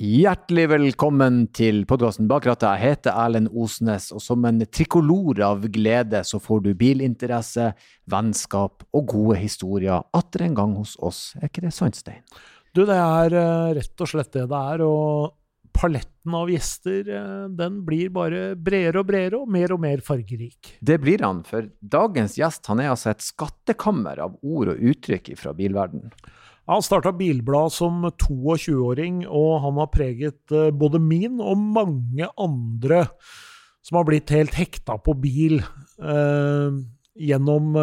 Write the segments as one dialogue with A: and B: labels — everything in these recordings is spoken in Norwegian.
A: Hjertelig velkommen til podkasten Bak rattet. Jeg heter Erlend Osnes, og som en trikolor av glede så får du bilinteresse, vennskap og gode historier atter en gang hos oss. Er ikke det sant, Stein?
B: Du, det er uh, rett og slett det det er. Og paletten av gjester uh, den blir bare bredere og bredere og mer og mer fargerik.
A: Det blir han, for dagens gjest han er altså et skattekammer av ord og uttrykk fra bilverden.
B: Han starta Bilblad som 22-åring, og han har preget uh, både min og mange andre som har blitt helt hekta på bil gjennom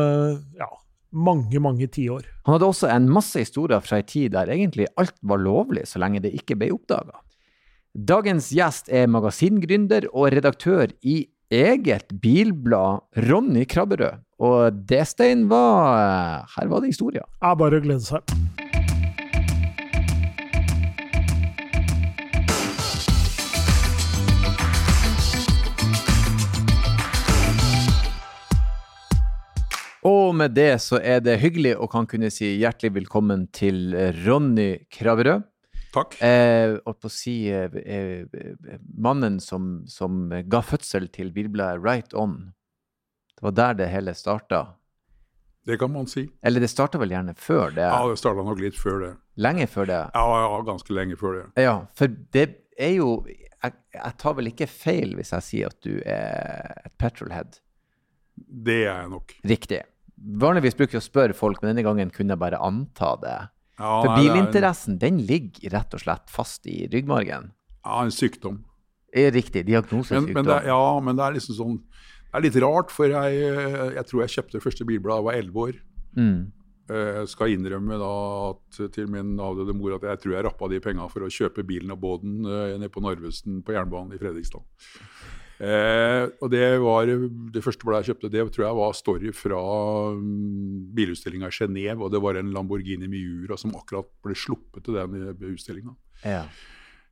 B: ja, mange, mange tiår.
A: Han hadde også en masse historier fra ei tid der egentlig alt var lovlig, så lenge det ikke ble oppdaga. Dagens gjest er magasingründer og redaktør i eget bilblad, Ronny Krabberød. Og det, Stein, var Her var det historier.
B: Det er bare gleder seg.
A: Og med det så er det hyggelig å kan kunne si hjertelig velkommen til Ronny Kraverød.
C: Takk.
A: Eh, på å si eh, eh, mannen som, som, ga fødsel til bilbladet Right On. Det var der det hele starta.
C: Det kan man si.
A: Eller det starta vel gjerne før det?
C: Ja, det starta nok litt før det.
A: Lenge før det?
C: Ja, ja, ganske lenge før det.
A: Ja, for det er jo jeg, jeg tar vel ikke feil hvis jeg sier at du er et petrolhead?
C: Det er jeg nok.
A: Riktig. Vanligvis bruker jeg å spørre folk, men denne gangen kunne jeg bare anta det. Ja, For bilinteressen den ligger rett og slett fast i ryggmargen.
C: Ja, en sykdom.
A: Er riktig. Diagnosesykdom.
C: Men, men det, ja, men det er liksom sånn Det er litt rart, for jeg, jeg tror jeg kjøpte første bilblad da jeg var elleve år. Mm. Jeg eh, skal innrømme da at, til min avdøde mor at jeg tror jeg rappa de penga for å kjøpe bilen og båten uh, nede på Narvesen på jernbanen i Fredrikstad. Eh, og det var det første bladet jeg kjøpte, det tror jeg var story fra um, bilutstillinga i Genéve. Og det var en Lamborghini Miura som akkurat ble sluppet til den utstillinga. Ja.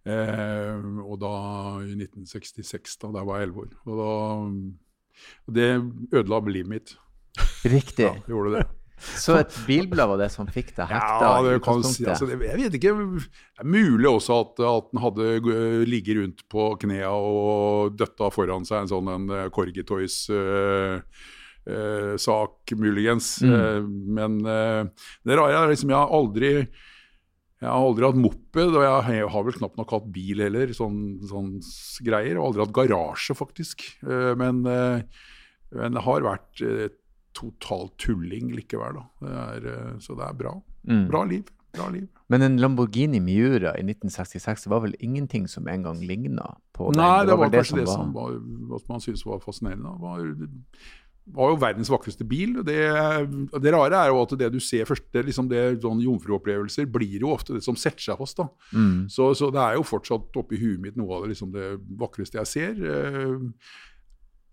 C: Eh, og da i 1966, da, da var jeg elleve år. Og da, og det ødela livet mitt.
A: Riktig.
C: Ja, gjorde det.
A: Så et bilblad var det som fikk deg hekta?
C: Ja, det kan si, altså, jeg vet ikke. Det er mulig også at, at den hadde ligget rundt på knea og døtta foran seg en sånn en uh, Corgitoys uh, uh, sak, muligens. Mm. Uh, men det rare er liksom jeg har aldri jeg har aldri hatt moped, og jeg har vel knapt nok hatt bil heller. Sånn, sånn greier. Og aldri hatt garasje, faktisk. Men, men det har vært et total tulling likevel. Det er, eh, så det er bra. Mm. Bra liv. Bra liv.
A: Men en Lamborghini Miura i 1966 var vel ingenting som engang ligna på
C: den? Nei, det, det var, var kanskje det som, var, hva man syntes var fascinerende. Det var, var jo verdens vakreste bil. Det, det, rare er jo at det du ser først, det, liksom det, sånn jomfruopplevelser blir jo ofte det som setter seg fast. da. Mm. Så, så, det er jo fortsatt oppi huet mitt noe av det, liksom det vakreste jeg ser.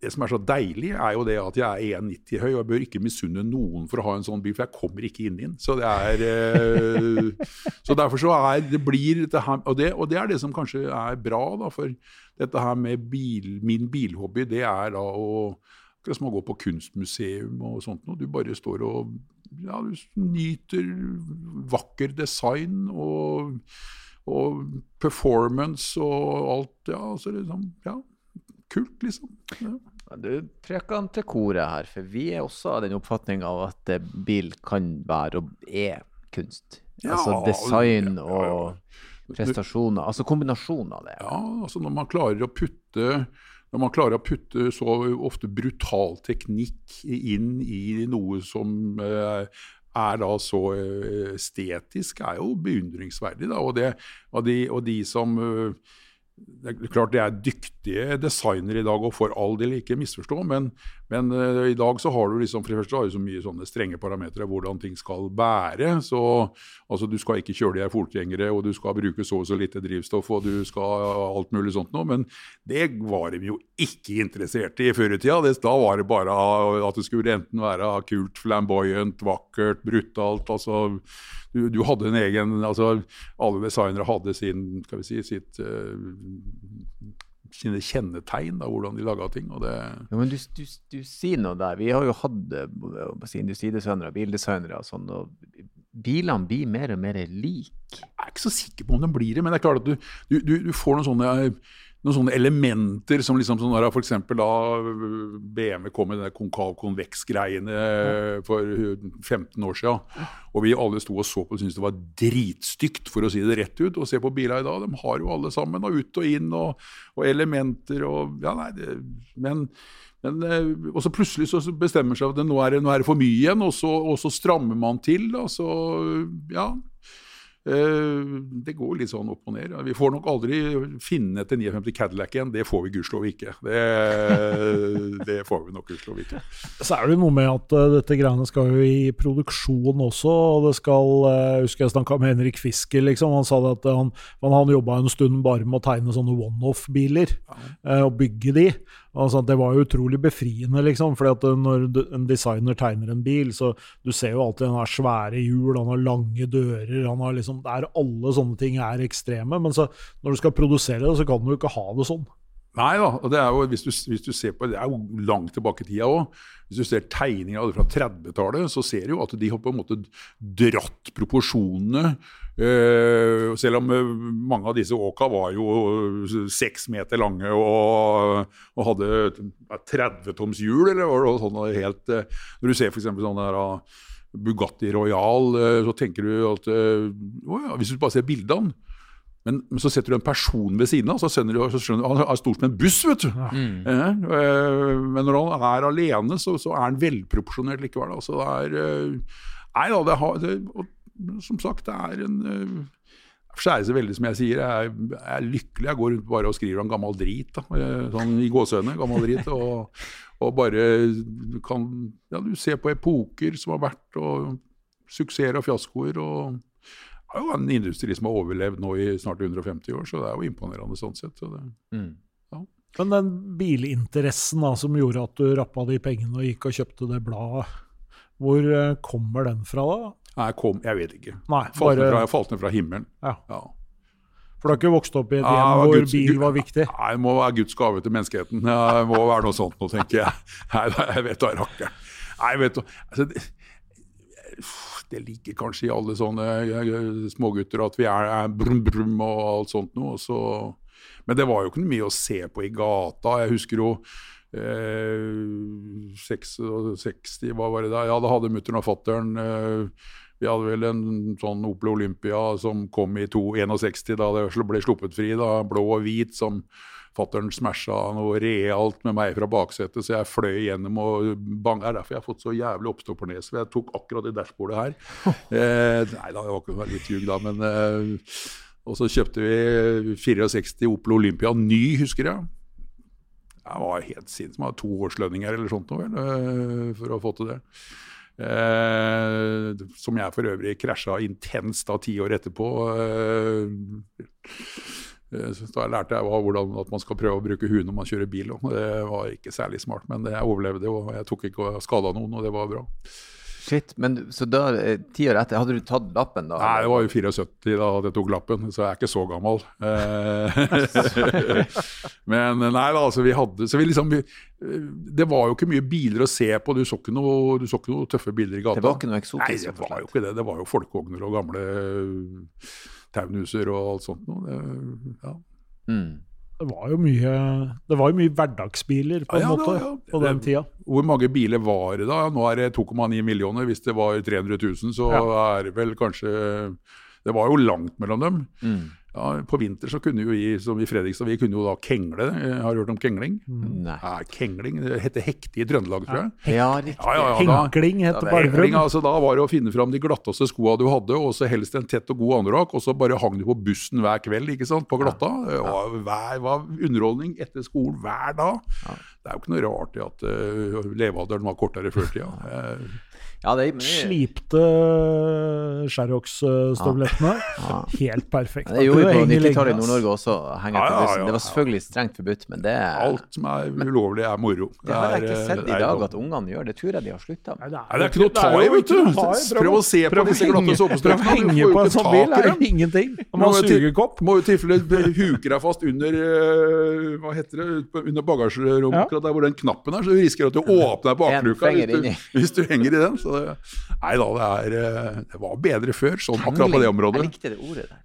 C: Det som er så deilig, er jo det at jeg er 1,90 høy, og jeg bør ikke misunne noen for å ha en sånn bil, for jeg kommer ikke inn i den. Så det er eh, Så derfor så er det blir dette her og det, og det, er det som kanskje er bra, da, for dette her med bil, min bilhobby, det er da å Akkurat som å gå på kunstmuseum og sånt noe. Du bare står og ja, du nyter vakker design og, og performance og alt. Ja, altså liksom, ja kult, liksom. Ja.
A: Du trekker han til koret her, for vi er også av den oppfatning av at bil kan være og er kunst. Ja, altså design og ja, prestasjoner. Altså kombinasjonen av det.
C: Ja, altså når man klarer å putte når man klarer å putte så ofte brutal teknikk inn i noe som eh, er da så eh, estetisk, er jo beundringsverdig. Da. Og, det, og, de, og de som det er klart det er dyktige designere i dag, og for all del ikke misforstå, men, men uh, i dag så har du liksom, for det første har du så mye sånne strenge parametere hvordan ting skal bære. så altså Du skal ikke kjøre de her fotgjengere, og du skal bruke så og så lite drivstoff, og du skal alt mulig sånt noe. Men det var de jo ikke interessert i før i tida. Da var det bare at det skulle enten være kult, flamboyant, vakkert, brutalt. altså du, du, hadde en egen altså Alle designere hadde sin, skal vi si, sitt uh, sine kjennetegn, da, hvordan de laga ting. Og Det...
A: Ja, men du, du, du, sier noe der. Vi har jo hatt si, industridesignere, bildesignere og sånn. og bilene blir mer og mer like?
C: Jeg er ikke så sikker på om de blir det, men det er klart at du, du, får noen sånne, noen sånne elementer som liksom sånn for eksempel da BMW kom med den konkav-konveks-greiene for 15 år siden. Og vi alle sto og så på og syntes det var dritstygt, for å si det rett ut, Og se på biler i dag. De har jo alle sammen, og ut og inn, og, og elementer og Ja, nei, det, men men, eh, og så plutselig så bestemmer seg at nå er, det, nå er det for mye igjen, og så, og så strammer man til. Og så ja. Eh, det går litt sånn opp og ned. Vi får nok aldri finne etter 59 Cadillac igjen. Det får vi gudskjelov ikke. Det, det, får vi nok gudskjelov ikke.
B: Så er det noe med at uh, dette greiene skal jo i produksjon også. og det skal, uh, husker Jeg snakka med Henrik Fisker. liksom, Han sa det at han, han jobba en stund bare med å tegne sånne one-off-biler. Uh, og bygge de. Altså, det var jo utrolig befriende, liksom. For når en designer tegner en bil, så du ser jo alltid han har svære hjul, han har lange dører han har liksom, Alle sånne ting er ekstreme. Men så, når du skal produsere det, så kan du ikke ha det sånn.
C: Nei da. og det er jo, hvis du, hvis du ser på, det er jo langt tilbake i tida òg. Hvis du ser tegninger fra 30-tallet, så ser du jo at de har på en måte dratt proporsjonene. Uh, selv om uh, mange av disse åka var jo seks meter lange og, og hadde 30 toms hjul, eller var sånn helt Når du ser f.eks. sånn der Bugatti Royal, så tenker du at ja, Hvis du bare ser bildene men, men, så setter du en person ved siden av, så skjønner du, så skjønner du han er stor som en buss. vet du. Mm. Eh, men når han er alene, så, så er han velproporsjonert likevel. Altså, det er, eh, nei da, det har, det, som sagt, det er en uh, skjære seg veldig, som jeg sier. Jeg, jeg, er lykkelig. Jeg går rundt bare og skriver om gammel drit. Da. Eh, sånn i gåseøyne, gammel drit. Og, og, bare kan Ja, du ser på epoker som har vært, og suksesser og fiaskoer. og er jo en industri som har overlevd nå i snart 150 år, så det er jo imponerende sånn sett. Så det, mm.
B: ja. Men den bilinteressen da, som gjorde at du rappa de pengene og gikk og kjøpte det bladet, hvor eh, kommer den fra da?
C: Nei, kom, jeg vet ikke.
B: Nei,
C: falt, bare... ned fra, falt ned fra himmelen.
B: Ja. ja. For du har ikke vokst opp i et hjem ja, hvor Guds, bil var viktig?
C: Nei, Det må være Guds gave til menneskeheten. Det må være noe sånt nå, tenker jeg. Nei, jeg vet da rakkeren. Nei, vet du altså, det, ligger kanskje i alle sånne eh, smågutter at vi er, er brum, brum og alt sånt noe. Så, men det var jo ikke mye å se på i gata. Jeg husker jo eh, 66, hva var det da? Ja, da hadde mutter'n og fatter'n eh, vi hadde vel en sånn Opel Olympia som kom i 61 da det ble sluppet fri. da, Blå og hvit, som Fattern smasha noe realt med meg fra baksetet, så jeg fløy gjennom og bang. Det er derfor jeg har fått så jævlig oppstoppernes. For jeg tok akkurat det dashbordet her. Eh, nei da, det var ikke litt ljug da, men eh, Og så kjøpte vi 64 Opel Olympia ny, husker jeg. Jeg var helt sint. Man hadde to årslønninger eller sånt noe, vel, eh, for å få til det. Eh, som jeg for øvrig krasja intenst da ti år etterpå. Eh, da lærte jeg hvordan at man skal prøve å bruke huet når man kjører bil. Og Det var ikke særlig smart, men jeg overlevde og jeg tok ikke skada noen, og det var bra.
A: Shit, men Så da, eh, ti år etter, hadde du tatt lappen da?
C: Nei, det var jo 74 da jeg tok lappen, så jeg er ikke så gammel. Eh, men nei da, altså vi hadde Så vi liksom Det var jo ikke mye biler å se på, du så ikke noe, du så ikke noe tøffe biler i gata.
A: Det var ikke noe eksotisk?
C: Nei, det var jo ikke det. Det var jo folkeogner og gamle taunhuser og alt sånt noe. Ja.
B: Mm. Det var jo mye det var jo mye hverdagsbiler på en ja, ja, måte ja, på den tida.
C: Hvor mange biler var det da? Nå er det 2,9 millioner. Hvis det var 300 000, så er det vel kanskje Det var jo langt mellom dem. Mm. Ja, På vinter så kunne vi som i Fredrikstad vi kunne jo da kengle. Har du hørt om kengling?
A: Nei.
C: Ja, kengling, Det heter hekte i Trøndelag, tror jeg.
A: Ja, riktig.
B: Ja, ja, Henkling heter det Elverum.
C: Altså, da var det å finne fram de glatteste skoa du hadde, og så helst en tett og god anorakk, og så bare hang du på bussen hver kveld ikke sant, på glatta. Og hver, var underholdning etter skolen hver dag. Det er jo ikke noe rart i at uh, levealderen var kortere før tida.
B: Ja, det, men... Slipte Sherrox-støvlettene. Ja. Helt perfekt.
A: Det gjorde vi på
B: henger
A: 90-tallet i. Nord-Norge også henge
C: Ja, ja, ja,
A: Det var
C: ja.
A: selvfølgelig strengt forbudt, men det,
C: Alt som er ulovlig, er moro.
A: det har jeg
C: er,
A: ikke
C: eh,
A: sett i
C: er
A: dag at ungene gjør. Det tror jeg de har slutta med.
B: Nei,
C: det er ikke noe å ta i, vet du. Prøv å se på
B: prøv
C: disse glatte
B: å henge på en sånn bil, det er
C: jo
B: ingenting. Man
C: må jo i tilfelle huke deg fast under øh, Hva heter det? Under bagasjerommet, akkurat der hvor den knappen er. Så du risikerer at du åpner bakluka hvis du henger i den. Så det, nei da, det er øh, Det var bedre før, sånn akkurat på det området.
A: Jeg likte det ordet der.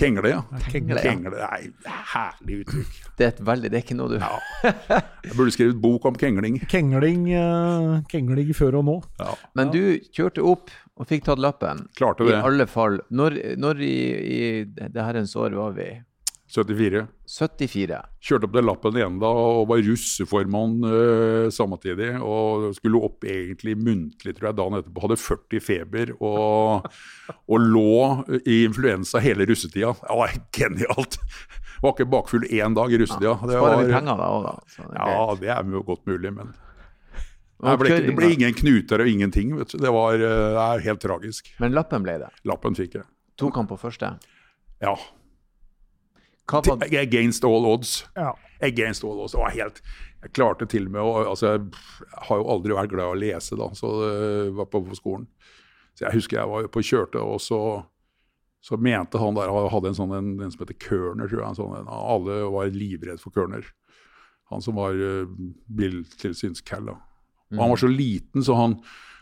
C: Kengle, ja.
A: Kengle, ja.
C: Kengle, Nei, herlig uttrykk.
A: Det er et veldig, det er ikke noe du
C: Jeg burde skrevet bok om kengling.
B: Kengling, uh, kengling før og nå.
C: Ja,
A: Men du kjørte opp og fikk tatt lappen.
C: klarte
A: I alle fall. Når, når i, i det herrens år var vi?
C: 74.
A: 74.
C: Kjørte opp den lappen igjen da og var russeformann uh, samtidig. Og skulle opp egentlig muntlig, tror jeg, dagen etterpå. Hadde 40 feber og, og lå i influensa hele russetida. Det var genialt! Var ikke bakfull én dag i russetida. Det
A: Sparer litt penger da òg, da. Det
C: ja, det er jo godt mulig, men det ble, det ble ingen knuter og ingenting. vet du. Det var er helt tragisk.
A: Men lappen ble det.
C: Lappen fikk jeg.
A: Tok han på første?
C: Ja. Against all odds.
B: Ja.
C: Against all odds. Det var helt Jeg klarte til og med å altså, Jeg har jo aldri vært glad i å lese, da, så det var på, på skolen. Så jeg husker jeg var på kjørte, og så, så mente han der Han hadde en sånn en, en som heter Kørner, tror jeg. En sånn, en, alle var livredd for Kørner. Han som var uh, biltilsynscalla. Og han var så liten, så han,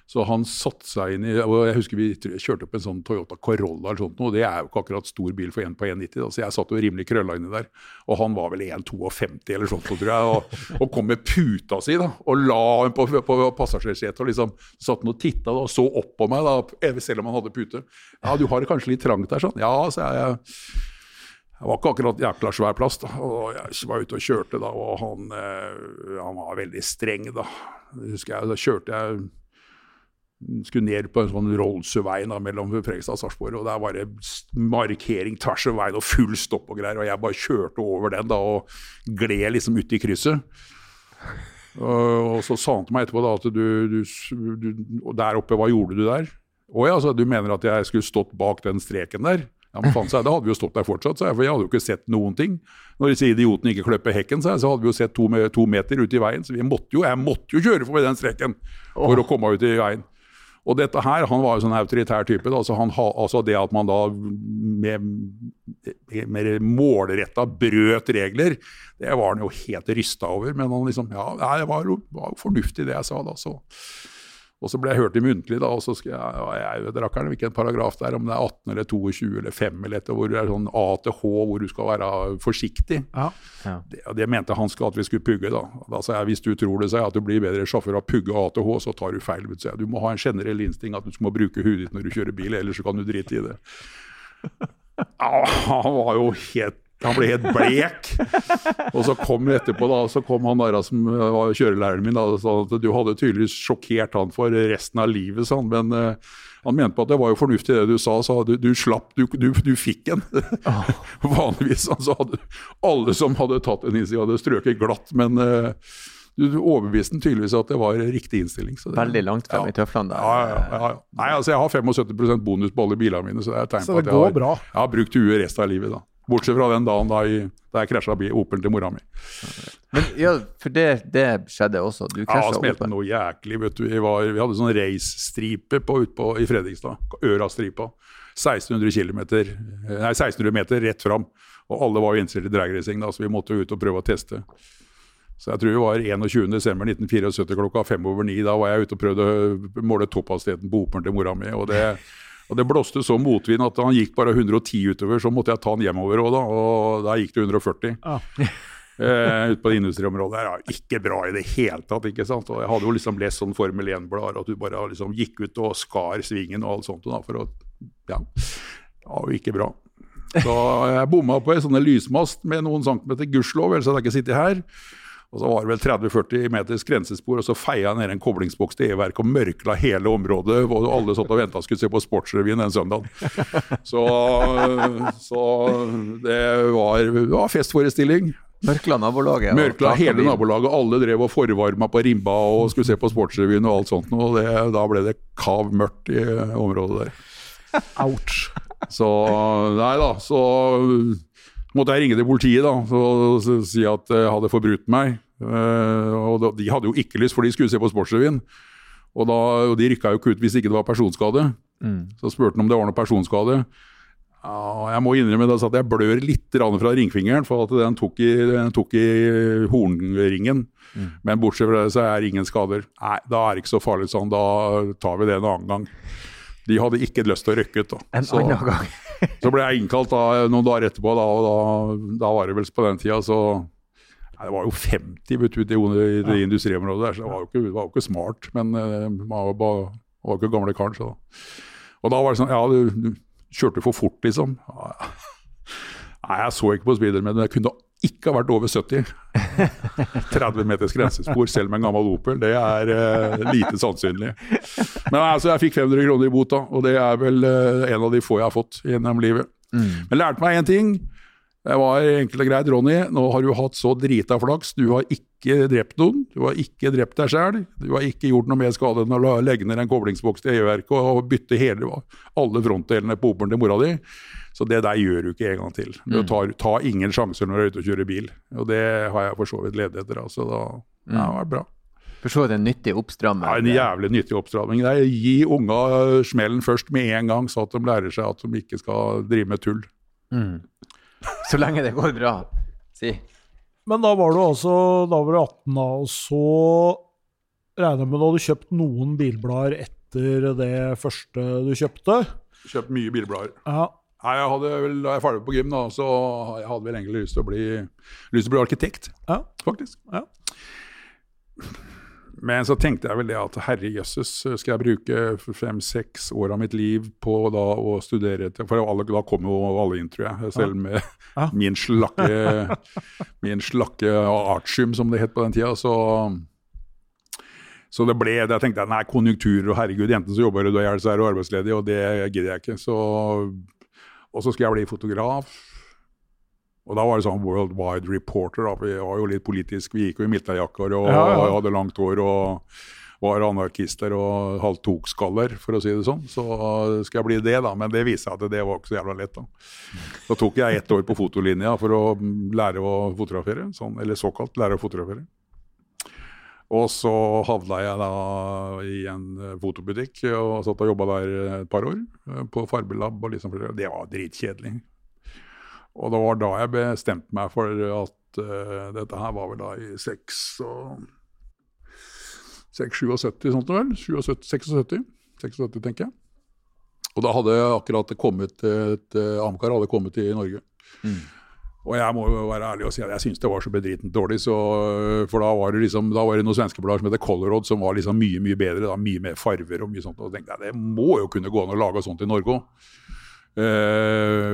C: så han satte seg inn i og Jeg husker vi kjørte opp en sånn Toyota Corolla eller sånt, og det er jo ikke akkurat stor bil for en på 1,90. da, Så jeg satt jo rimelig krølla inni der. Og han var vel 1,52 eller sånt, tror jeg. Og, og kom med puta si da, og la henne på, på passasjersetet og liksom satt han og titta og så opp på meg, da, selv om han hadde pute. Ja, du har det kanskje litt trangt der, sånn. Ja, sa jeg. Det var ikke akkurat jækla svær plass. da, og Jeg var ute og kjørte, da, og han, eh, han var veldig streng. da. Husker jeg, Da kjørte jeg skulle ned på en sånn Rollsø-vei mellom Fredrikstad og Sarpsborg. og Der var det markering tvers over veien og full stopp og greier. og Jeg bare kjørte over den da, og gled liksom ut i krysset. Og, og så sa han til meg etterpå da, at du, du, du Der oppe, hva gjorde du der? Å ja, så du mener at jeg skulle stått bak den streken der? Ja, men faen, sa jeg, Da hadde vi jo stått der fortsatt, sa jeg, for jeg hadde jo ikke sett noen ting. Når disse idiotene ikke kløpper hekken, sa jeg, så hadde vi jo sett to, to meter ute i veien. Så vi måtte jo, jeg måtte jo kjøre forbi den streken for å komme ut i veien. Og dette her, Han var jo sånn autoritær type. Da, så han ha, altså Det at man da med, mer målretta brøt regler, det var han jo helt rysta over. Men han liksom, ja, det var jo fornuftig det jeg sa. da, så og så ble jeg hørt i muntlig, da, og så skal jeg, ja, jeg vet rakkeren hvilken paragraf det er, om det er 18 eller 22 eller 5 eller etter, hvor det er sånn A til H, hvor du skal være forsiktig.
B: Ja.
A: Ja.
C: Det, det mente han skulle at vi skulle pugge. Da Da sa jeg hvis du tror det, seg at du blir bedre sjåfør av å pugge A til H, så tar du feil. vet Du, Så jeg, du må ha en generell instinkt at du må bruke huet ditt når du kjører bil, ellers så kan du drite i det. Ja, han var jo helt han ble helt blek. Og så kom etterpå da, så kom han der som var kjørelæreren min da, og sa at du hadde tydeligvis sjokkert han for resten av livet, sa han. Men uh, han mente på at det var jo fornuftig det du sa. sa du, du slapp, du, du, du fikk en. Vanligvis så hadde alle som hadde tatt en innstilling, hadde strøket glatt. Men uh, du, overbeviste den tydeligvis at det var riktig innstilling. Så det,
A: Veldig langt frem
C: Ja.
A: i tøflene der.
C: ja, ja. Nei, altså Jeg har 75 bonus på alle bilene mine, så det er tegn på at jeg har, jeg har brukt huet resten av livet. da. Bortsett fra den dagen da, jeg, da jeg krasja Opel til mora mi.
A: Men ja, for det, det skjedde også. Du
C: Ja,
A: krasja
C: han spilte
A: opp.
C: noe jæklig. vet du. Vi, var, vi hadde sånn race-stripe på, ut på, i Fredrikstad. Øra-stripa. 1600 km, nei 1600 meter rett fram. Og alle var jo innstilt i dragracing, så vi måtte jo ut og prøve å teste. Så jeg tror det var 21.12.1974 klokka fem over ni. Da var jeg ute og prøvde å måle topphastigheten på Opelen til mora mi. og det og Det blåste så motvind at han gikk bare 110 utover, så måtte jeg ta han hjemover òg, da. Og da gikk det 140.
B: Ah.
C: Uh, ute på det industriområdet. her, ja, ikke bra i det hele tatt. ikke sant? Og Jeg hadde jo liksom lest sånn Formel 1-blader, at du bare liksom gikk ut og skar svingen og alt sånt. Da, for å, ja, jo ikke bra. Så jeg bomma på en sånn lysmast med noen centimeter, gudskjelov, ellers hadde jeg ikke sittet her. Og så var det vel 30-40 meters grensespor, og så feia ned en koblingsboks til E-verket og mørkla hele området. Og alle satt og venta skulle se på Sportsrevyen den søndagen. Så, så det, var, det var festforestilling.
A: Mørkla nabolaget.
C: Mørkla hele nabolaget. Alle drev og forvarma på rimba og skulle se på Sportsrevyen og alt sånt. Og det, da ble det kav mørkt i området der.
B: Ouch.
C: Så nei da, så måtte jeg ringe til politiet da, og si at jeg hadde forbrutt meg. Eh, og de hadde jo ikke lyst, for de skulle se på Sportsrevyen. Og, da, og de rykka jo ikke ut hvis ikke det var personskade. Så spurte han om det var noe personskade. Ja, jeg må innrømme det, at jeg blør litt fra ringfingeren, for at den tok i, den tok i hornringen. Men bortsett fra det så er det ingen skader. Nei, da er det ikke så farlig sånn. Da tar vi det en annen gang. De hadde ikke lyst til å røkke ut.
A: En
C: Så-
A: annen gang.
C: så ble jeg innkalt da, noen dager etterpå, da, og da, da var det vel på den tida så Nei, Det var jo 50 vet ute i det det industriområdet der, så det var jo ikke, var jo ikke smart. Men uh, man var, jo ikke gamle karen, så Og da var det sånn Ja, du, du kjørte for fort, liksom. Ja, ja. Nei, jeg så ikke på speederen, men jeg kunne ikke har vært over 70. 30 meters grensespor selv med en gammel Opel, det er uh, lite sannsynlig. Men altså, jeg fikk 500 kroner i bot da, og det er vel uh, en av de få jeg har fått gjennom livet. Men lærte meg én ting. Det var enkelt og greit, Ronny, nå har du hatt så drita flaks. Du har ikke drept noen, du har ikke drept deg sjæl. Du har ikke gjort noe mer skade enn å legge ned en koblingsboks til EU-verket og bytte hele, alle frontdelene på Opelen til mora di. Så det der gjør du ikke en gang til. Du tar, tar ingen sjanser når du er ute og kjører bil. Og det har jeg for så vidt levd etter. Altså, da, ja, det var bra.
A: For så vidt en nyttig oppstramming.
C: Ja, en jævlig nyttig oppstramming. Det er Gi unga smellen først med en gang, så at de lærer seg at de ikke skal drive med tull.
A: Mm. Så lenge det går bra. Si.
B: Men da var du altså da var du 18, da, og så regner jeg med du hadde kjøpt noen bilblader etter det første du kjøpte.
C: Kjøpt mye bilblader.
B: Ja,
C: Nei, jeg hadde vel, Da jeg er ferdig på gym, da, så jeg hadde vel egentlig lyst til å bli, til å bli arkitekt,
B: ja,
C: faktisk.
B: ja.
C: Men så tenkte jeg vel det at herre jøsses, skal jeg bruke fem-seks år av mitt liv på da å studere til For alle, da kom jo alle inn, tror jeg. Selv med
B: Ja.
C: min slakke min slakke artium, som det het på den tida. Så, så det ble Da tenkte jeg nei, konjunkturer og herregud, enten så jobber du i hjel, så er du arbeidsledig, og det gidder jeg ikke. Så, og så skulle jeg bli fotograf. Og da var det sånn worldwide reporter. Da. Vi var jo litt politisk. Vi gikk jo i militærjakker og
B: Ja, ja.
C: hadde langt hår og var anarkister og halvt tokskaller, for å si det sånn. Så skal jeg bli det, da. Men det viste seg at det var ikke så jævla lett. Da Da tok jeg ett år på fotolinja for å lære å fotografere. Sånn, eller såkalt lære å fotografere. Og så havna jeg da i en eh, fotobutikk og satt og jobba der et par år. eh, På Farbelab og liksom Det var dritkjedelig. Og det var da jeg bestemte meg for at uh, dette her var vel da i 6 og 6-77, sånt noe vel. 77, 76, 76, tenker jeg. Og da hadde akkurat kommet et et Amcar hadde kommet til Norge. Og jeg må jo være ærlig og si at jeg syns det var så bedritent dårlig. Så, øh, for da var det liksom, da var det noen svenske blader som heter Colorod, som var liksom mye mye bedre. Da, mye mer farver og mye sånt. Og da tenkte jeg det må jo kunne gå an å lage sånt i Norge òg.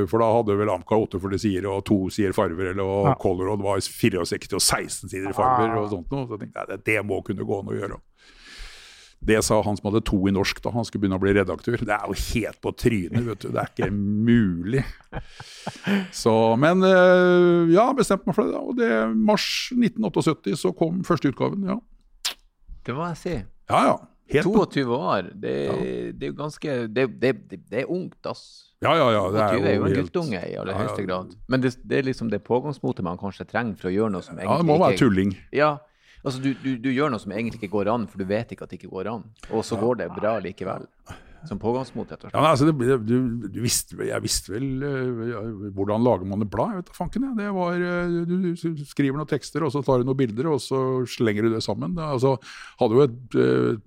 C: for da hadde vel Amca 48 sider og to sider farver, eller, og
B: Ja.
C: Colorod var 64 og 16 sider farver. og sånt noe. Så tenkte jeg det, det må kunne gå an å gjøre. Det sa han som hadde to i norsk da han skulle begynne å bli redaktør. Det er jo helt på trynet, vet du. Det er ikke mulig. Så, men øh, ja, bestemte meg for det. da, Og det mars 1978 så kom første utgaven. Ja,
A: Det må jeg si.
C: ja. ja. Helt på,
A: 22 år, det, det er jo ganske Det, det, det, er ungt, ass.
C: ja, ja, ja.
A: Det er jo en guttunge i aller
C: Ja, ja.
A: høyeste grad. Men det, det er liksom det pågangsmotet man kanskje trenger for å gjøre noe som
C: Ja, det må være
A: ikke
C: tulling.
A: Ja, altså du, du, du gjør noe som egentlig ikke går an, for du vet ikke at det ikke går an. Og så går det bra likevel. Som pågangsmot, rett og slett.
C: Ja, altså, det, du, du visste, jeg visste vel uh, hvordan lager man et blad. Jeg vet da fanken. jeg. Det var, øh, du, skriver noen tekster, og så tar du noen bilder, og så slenger du det sammen. Altså, hadde jo et øh,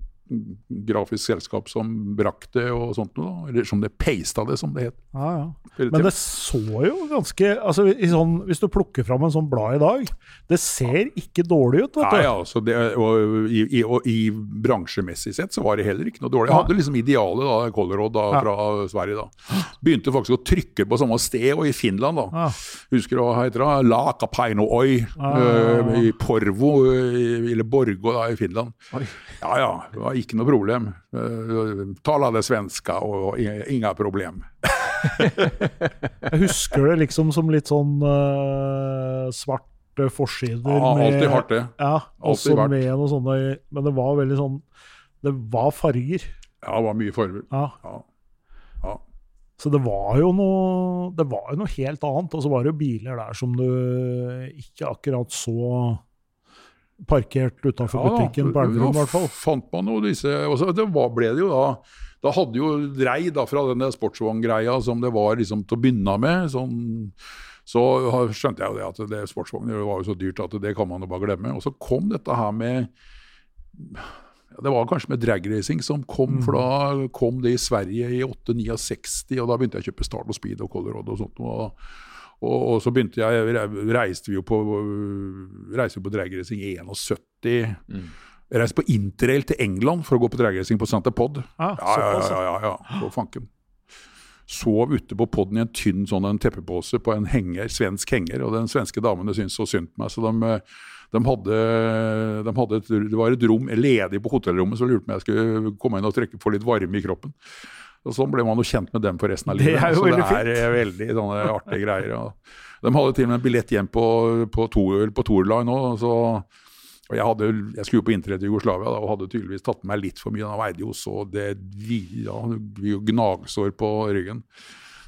C: grafisk selskap som brakk det og sånt noe, eller som det peista det, som det het.
B: Ja, ja. Men det så jo ganske altså i sånn, Hvis du plukker fram en sånn blad i dag, det ser ikke dårlig ut. vet du.
C: Nei, ja det, og, i, i, og i bransjemessig sett så var det heller ikke noe dårlig. Jeg hadde liksom idealet da, Colorod da,
B: Ja.
C: fra Sverige. da. Begynte faktisk å trykke på samme sted, og i Finland. da.
B: Ja.
C: Husker du hva heter det? Lakapaino Oi
B: Ah.
C: eh, i Porvo, eller Borgo da, i Finland. Ja ja, ikke noe problem. Uh, Talade svenska og inga problem.
B: Jeg husker det liksom som litt sånn uh, svarte forsider.
C: Ja, alltid hardt det.
B: Ja,
C: Alltid
B: også
C: vært.
B: med noe sånne Men det var veldig sånn Det var farger.
C: Ja, det var mye farger.
B: Ja.
C: Ja. ja.
B: Så det var jo noe Det var jo noe helt annet. Og så var det jo biler der som du ikke akkurat så parkert utafor
C: Ja,
B: butikken på Elverum, i hvert fall.
C: fant man jo disse og så det var, ble det jo da Da hadde jo Rei da fra den sportsvogngreia som det var liksom til å begynne med. sånn så skjønte jeg jo det at det sportsvogner var jo så dyrt at det kan man jo bare glemme. Og så kom dette her med Det var kanskje med dragracing som kom, for da kom det i Sverige i 8-69, og da begynte jeg å kjøpe Start og Speed og Colorado og sånt. Og, og, og så begynte jeg, reiste vi jo på, reiste på dragracing i 71.
A: Mm.
C: Jeg reiste på interrail til England for å gå på dragracing på Santa Pod.
B: Ja,
C: Ja, ja, ja, ja, ja, på fanken. Sov ute på podden i en tynn sånn en teppepose på en henger, svensk henger, og den svenske damene syntes så synd på meg, så de, de hadde, de hadde et, det var et rom ledig på hotellrommet, så lurte på om jeg skulle komme inn og trekke, få litt varme i kroppen. Og Sånn ble man jo kjent med dem for resten av
B: Det
C: livet.
B: er jo
C: så
B: fint.
C: det er eh, veldig sånne artige greier. Og de hadde til og med en billett hjem på, på, Tour, på Tourline òg. Så, og jeg, hadde, jeg skulle jo på inntreden til Jugoslavia da, og hadde tydeligvis tatt med meg litt for mye. Han veide jo så det vi, ja, gnagsår på ryggen.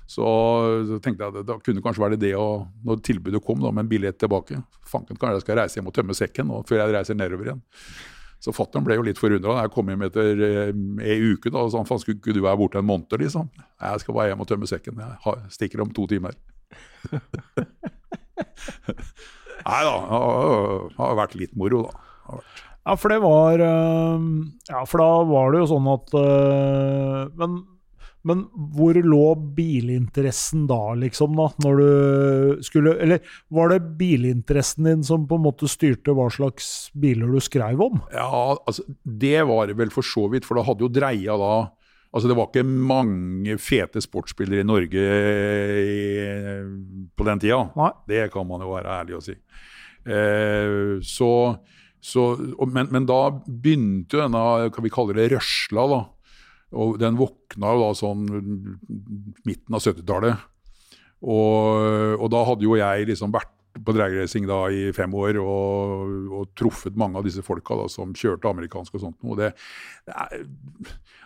C: Så, så tenkte jeg at da kunne kanskje være det å, når tilbudet kom da, med en billett tilbake Fanken, kanskje jeg skal reise hjem og tømme sekken og, før jeg reiser nedover igjen. Så fatter'n ble jo litt forundra da jeg kom hjem etter eh, ei uke. da, og sa faen, skulle ikke du være borte en måned, liksom? Jeg skal bare hjem og tømme sekken. Jeg stikker om to timer. Nei da, det har- vært litt moro, da.
B: Ja, for det var øh, Ja, for da var det jo sånn at øh, Men, men hvor lå bilinteressen da, liksom, da? Når du skulle Eller var det bilinteressen din som på en måte styrte hva slags biler du skrev om?
C: Ja, altså, det var det vel for så vidt, for da hadde jo dreia da Altså, Det var ikke mange fete sportsspillere i Norge i, på den tida.
B: Nei.
C: Det kan man jo være ærlig å si. Eh, så, så, men, men da begynte jo denne hva vi kaller det, røsla. da, og Den våkna jo da sånn midten av 70-tallet. Og, og da hadde jo jeg liksom vært på dragracing da i fem år og, og truffet mange av disse folka da, som kjørte amerikansk og sånt. Og det, det er,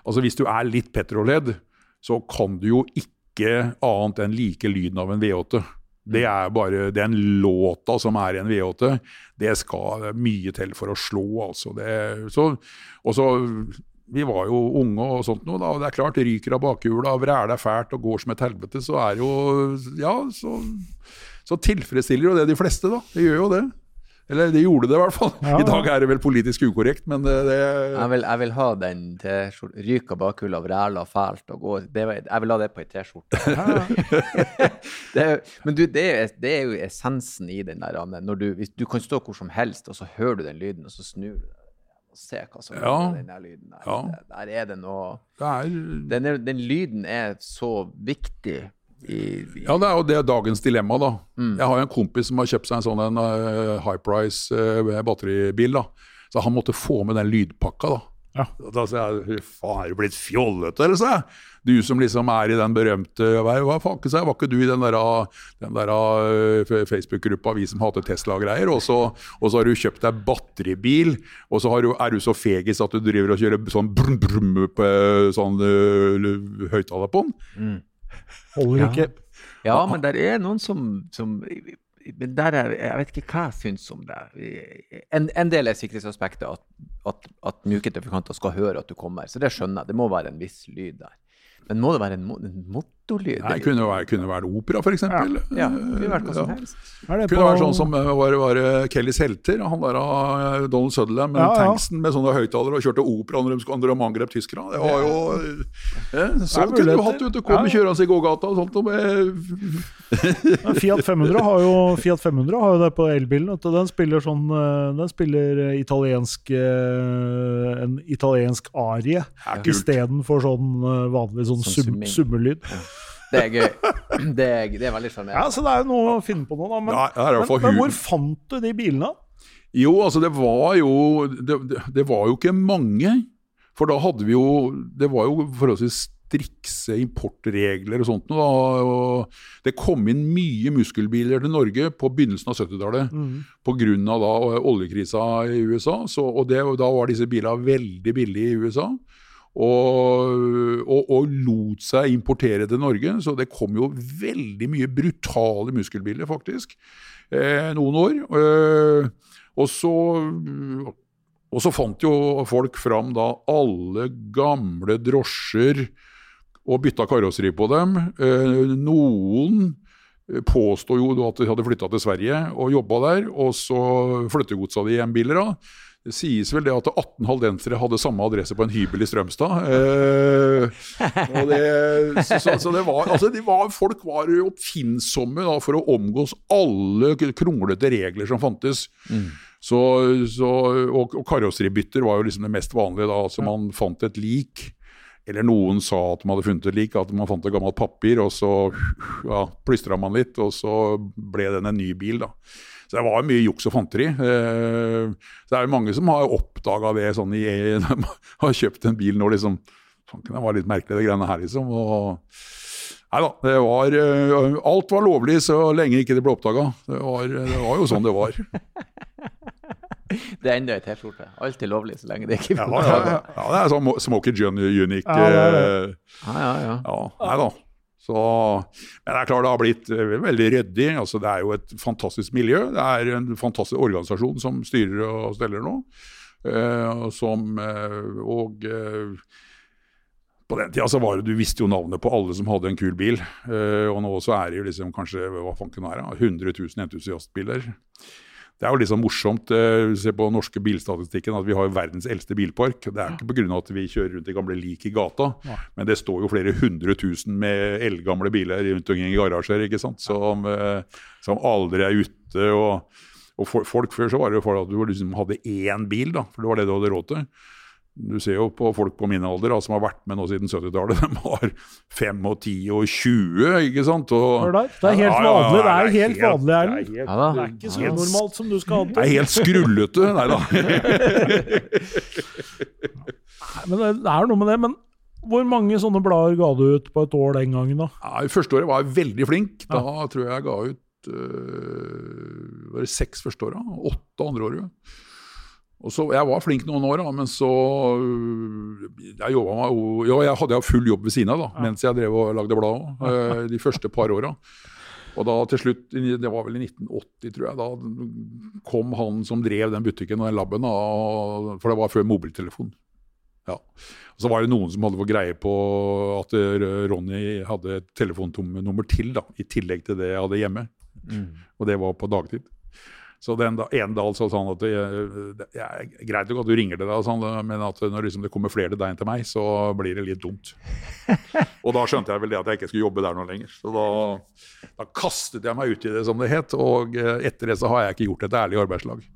C: altså Hvis du er litt petrolhead, så kan du jo ikke annet enn like lyden av en V8. Det er bare den låta som er i en V8. Det skal mye til for å slå, altså. Det, så, og så vi var jo unge og sånt noe, da, og det er klart, ryker av bakhjula, vræler fælt og går som et helvete, så er jo Ja, så, så tilfredsstiller jo det de fleste, da. Det gjør jo det. Eller de gjorde det i hvert fall.
B: Ja,
C: I dag er det vel politisk ukorrekt, men det, det
A: Jeg vil, jeg vil ha den T-skjorta. Ryker bakhjula, vræler fælt og går det, Jeg vil ha det på ei T-skjorte. Det Men du, det er, det er jo essensen i den der Anne. Når du, hvis, du kan stå hvor som helst, og så hører du den lyden, og så snur du deg og se hva som
C: Ja.
A: er den der lyden. Der,
C: Ja.
A: der er det noe
C: er
A: den, er, den lyden er så viktig i, i
C: Ja, det er jo det er dagens dilemma, da.
A: Mm.
C: Jeg har jo en kompis som har kjøpt seg en sånn en, eh, high price uh, batteribil. da. Så han måtte få med den lydpakka, da.
B: Ja.
C: Da sa jeg fy faen, er du blitt fjollete, eller? sa jeg. Du som liksom er i den berømte Hva hva faen, sa jeg, var ikke du i den der, den der eh, Facebook-gruppa Vi som hater Tesla-greier? Og, så- og så har du kjøpt deg batteribil, og så har du, er du så fegis at du driver og kjører sånn brum, brum på eh, sånn uh, høyttaler på den?
B: Holder
A: Ja.
B: ikke.
A: Ja, men det er noen som, som men der er, Jeg vet ikke hva jeg syns om det. En, en del er sikkerhetsaspektet, at, at, at mjuke trafikanter skal høre at du kommer. Så det skjønner jeg. Det må være en viss lyd der. Men må det være en, en motorlyd?
C: Nei, det kunne være, kunne være opera, f.eks.
A: Ja, det kunne vært hva som helst.
B: Ja. det
C: Kunne vært sånn som eh, var, var eh, Kellys helter. Han der av Donald Sutherland med
B: Ja, ja.
C: tanksen med sånne høyttalere og kjørte opera når de, skulle- når de angrep tyskerne. Det var jo Så Sånn kunne du hatt ute. Kom
B: Ja.
C: kjørende i gågata og sånt. Og med,
B: Fiat 500 har jo, Fiat 500 har jo det på elbilen. Den spiller sånn eh, Den spiller eh, italiensk eh, en italiensk arie
C: Ja,
B: istedenfor sånn eh, vanlig sånn
A: Sånn
B: sum, summelyd.
A: Det er gøy. Det er, det er veldig
B: Ja, så det er jo noe å finne på nå, da. Men,
C: Ja,
B: men, men hvor fant du de bilene?
C: Jo, altså det var jo det, det, det var jo ikke mange. For da hadde vi jo Det var jo forholdsvis strikse importregler og sånt. noe Da, og det kom inn mye muskelbiler til Norge på begynnelsen av 70-tallet pga. oljekrisa i USA. Så, og det, da var disse bilene veldig billige i USA. Og, og, og, lot seg importere til Norge. Så det kom jo veldig mye brutale muskelbiler, faktisk, eh, noen år. Eh, og, så, og så fant jo folk fram da alle gamle drosjer og bytta karosseri på dem. Eh, noen påstod jo at de hadde flytta til Sverige og jobba der, og så flyttegodsa de hjem biler av. Det sies vel det at 18 haldensere hadde samme adresse på en hybel i Strømstad. Eh, det, så, så, det var, altså de var, folk var oppfinnsomme da, for å omgås alle kronglete regler som fantes. Mm. Så, så, og, og karosseribytter var jo liksom det mest vanlige. da, altså Man fant et lik. Eller noen sa at man hadde funnet et lik, at man fant et gammelt papir, og så ja, plystra man litt, og så ble den en ny bil. da. Så det var mye juks og fanteri. Eh, så det er jo mange som har oppdaga det sånn i De har kjøpt en bil nå, liksom. Det var litt merkelig, det greiene her, liksom. Og, nei da, det var eh, Alt var lovlig så lenge ikke det ble oppdaga. Det, det, var jo sånn det var.
A: Det er enda ei T-skjorte. Alt er lovlig så lenge det ikke
C: blir oppdaga. Ja, ja, ja, det er sånn Smoky John Unique. Ja,
A: ja, ja. ja.
C: ja nei da. Så, men det er klart det har blitt eh, veldig ryddig. Altså, det er jo et fantastisk miljø. Det er en fantastisk organisasjon som styrer og steller nå. Uh, som, uh, og uh, på den tida så var det, du visste jo navnet på alle som hadde en kul bil. og nå så er det jo liksom kanskje hva fanken er 100 000 entusiastbiler. Det er jo litt liksom morsomt eh, se på norske bilstatistikken at vi har verdens eldste bilpark. Det er ikke pga. at vi kjører rundt i gamle lik i gata, ja. men det står jo flere hundre tusen med eldgamle biler rundt omkring i garasjer ikke sant? Som, eh, som aldri er ute. og, og for, folk Før så var det jo for at du liksom hadde én bil, da, for det var det du hadde råd til. Du ser jo på folk på min alder da, som har vært med nå siden 70-tallet. De har 5 og 10 og 20, ikke sant? Og,
B: det er helt vanlig, det er helt vanlig, Erlend. Det, det, er ikke så normalt som du skal ha
C: det. Det er helt skrullete. Nei da.
B: men det er noe med det. Men hvor mange sånne blader ga du ut på et år den gangen? da?
C: Ja, første året var jeg veldig flink. Da ja. tror jeg jeg ga ut øh, var det seks første åra. Åtte andre året. Og så, Jeg var flink noen år, da, men så øh, Jeg, meg, jo, jeg hadde full jobb ved siden av da, ja. mens jeg drev og lagde blad òg, øh, de første par åra. Og da til slutt, det var vel i 1980, tror jeg, da kom han som drev den butikken og den laben, for det var før mobiltelefon. Ja. Og så var det noen som hadde fått greie på at øh, Ronny hadde et telefonnummer til, da, i tillegg til det jeg hadde hjemme. Mm. Og det var på dagtid. Så den da, ene dag sa han at det, det, er greit nok at du ringer til deg, sånn, men at når liksom det kommer flere deg enn til meg, så blir det litt dumt. og da skjønte jeg vel det at jeg ikke skulle jobbe der noe lenger. Så da, da, kastet jeg meg ut i det, som det het. Og eh, etter det så har jeg ikke gjort et ærlig arbeidslag.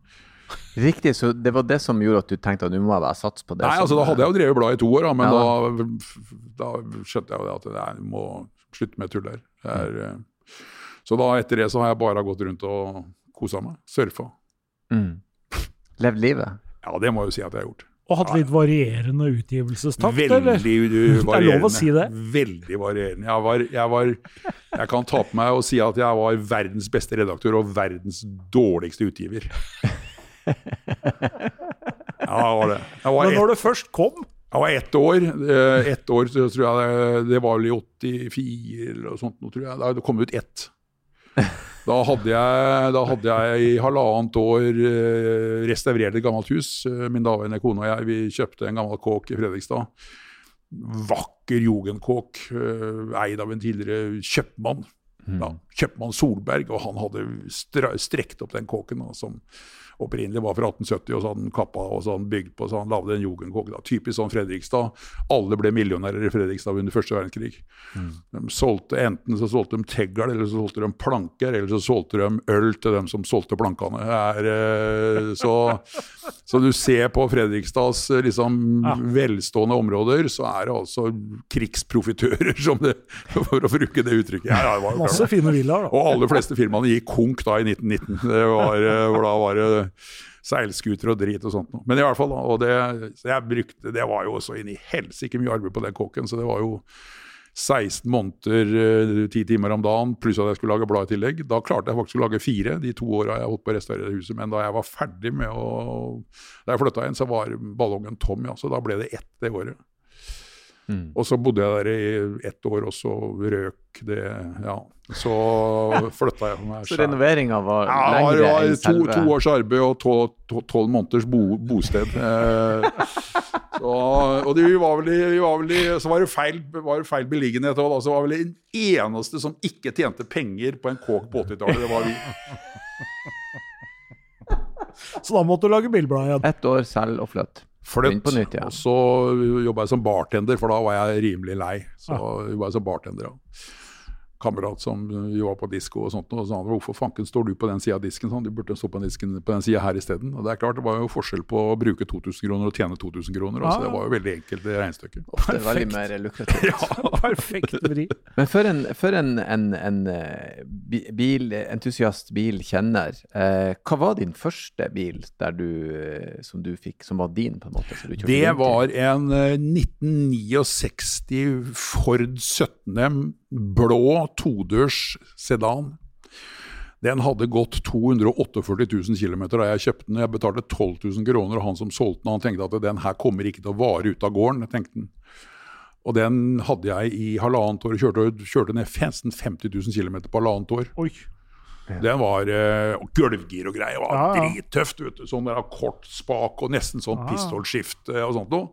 A: Riktig, så det var det som gjorde at du tenkte at du må være sats på det?
C: Nei, altså da hadde jeg jo drevet bladet i to år, da, men ja. da, da, skjønte jeg jo det at jeg må slutte med tull der. Eh, så da etter det så har jeg bare gått rundt og kosa meg. Surfa.
A: Mm. Levd livet?
C: Ja, det må jeg jo si at jeg har gjort.
B: Og hatt litt varierende utgivelsestakt,
C: veldig
B: eller?
C: Veldig varierende.
B: Det er lov å si det?
C: Veldig varierende. Jeg, var, jeg, var, jeg kan ta på meg og si at jeg var verdens beste redaktør og verdens dårligste utgiver. Ja, det var det.
B: Var Men når det først kom?
C: Jeg var ett år. Eh, ett år så tror jeg det, det var vel i 84 eller noe sånt. Tror jeg. Det kom ut ett. Da hadde, jeg, da hadde jeg i halvannet år eh, restaurert et gammelt hus. Eh, min daværende kone og jeg vi kjøpte en gammel kåk i Fredrikstad. Vakker jugendkåk, eh, eid av en tidligere kjøpmann. Mm. Ja, kjøpmann Solberg, og han hadde strekt opp den kåken. Da, som opprinnelig var fra 1870, og så hadde han kappa og så hadde han bygd på, så han lagde en jugendkåk. Typisk sånn Fredrikstad. Alle ble millionærer i Fredrikstad under første verdenskrig. Mm. De solgte, enten så solgte de tegl, eller så solgte de planker, eller så solgte de øl til dem som solgte plankene. Er, eh, så, så, du ser på Fredrikstads eh, liksom, ja. velstående områder, så er det altså krigsprofitører, som det, for å bruke det uttrykket. Ja,
B: ja, Masse fine villaer,
C: da. Og aller fleste firmaene gikk konk da i 1919. Det var, eh, da var det seilskuter og drit og sånt noe. Men i hvert fall, og det, jeg brukte, det var jo så inn i helsike mye arbeid på den kåken, så det var jo 16 måneder, 10 eh, timer om dagen, pluss at jeg skulle lage blad i tillegg. Da klarte jeg faktisk å lage fire de to åra jeg holdt på å restaurere huset. Men da jeg var ferdig med å Da jeg flytta inn, så var ballongen tom, ja. Så da ble det ett det året.
A: Mm.
C: Og så bodde jeg der i ett år, og så røk det Ja. Så flytta jeg meg
A: Så renoveringa var
C: Ja,
A: lengre
C: ja,
A: enn
C: to,
A: selve
C: to års arbeid og to- to- tolv måneders bo, bosted. Eh, så, og det, var vel i, var vel i, så var det feil, var det feil beliggenhet òg. Så var vel den eneste som ikke tjente penger på en kåk på 80-tallet. Det var vi.
B: Så da måtte du lage bilblad igjen.
A: Ett år selv og flytt.
C: Flytt.
A: Begynn på nytt igjen.
C: Og så jobba jeg som bartender, for da var jeg rimelig lei. Så jobba jeg som bartender. Ja. Kamerat som jo var på disko og sånt, og sa han, hvorfor fanken står du på den sida av disken? Sånn, du burde stå på den disken på den sida her isteden. Og det er klart, det var jo forskjell på å bruke 2000 kroner og tjene 2000 kroner.
B: Ja,
C: Altså, det var jo veldig enkelt det regnestykket.
A: Ofte veldig
B: Perfekt.
A: mer lukrativt.
B: Perfekt vri.
A: Men for en, for en, en, en eh, bi- bilentusiast, bilkjenner, eh, hva var din første bil der du, eh, som du fikk, som var din, på en måte? du
C: Det var en eh, 1969 Ford 17M blå todørs sedan. Den hadde gått 248 000 km da jeg kjøpte den. Jeg betalte 12 000 kroner, og han som solgte den, han tenkte at den her kommer ikke til å vare ut av gården. tenkte han. Og den hadde jeg i halvannet år. Kjørte, kjørte ned nesten 50 000 km på halvannet år.
B: Oi.
C: Den var uh, gulvgir og greier. var
B: Ja, ja.
C: drittøft. vet du. Sånn der kort spak og nesten sånn
B: Ja.
C: pistolskifte og sånt noe.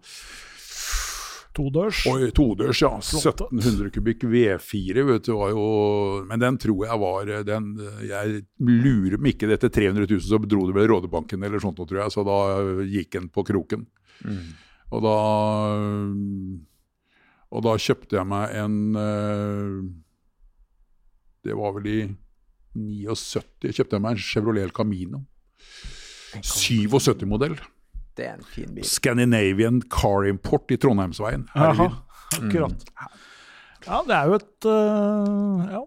B: Todørs.
C: Oi, todørs, ja.
B: Flott.
C: 1700 kubikk V4, vet du, var jo Men den tror jeg var den Jeg lurer meg ikke dette 300 000, så dro det vel Rådebanken eller sånt, noe, tror jeg. Så da gikk den på kroken.
A: Mm.
C: Og da Og da kjøpte jeg meg en eh, Det var vel i 79 kjøpte jeg meg en Chevrolet El Camino. 77-modell.
A: Det er en fin bil.
C: Scandinavian Car Import i Trondheimsveien. Herregud.
B: akkurat. Ja, det er jo et uh, Ja.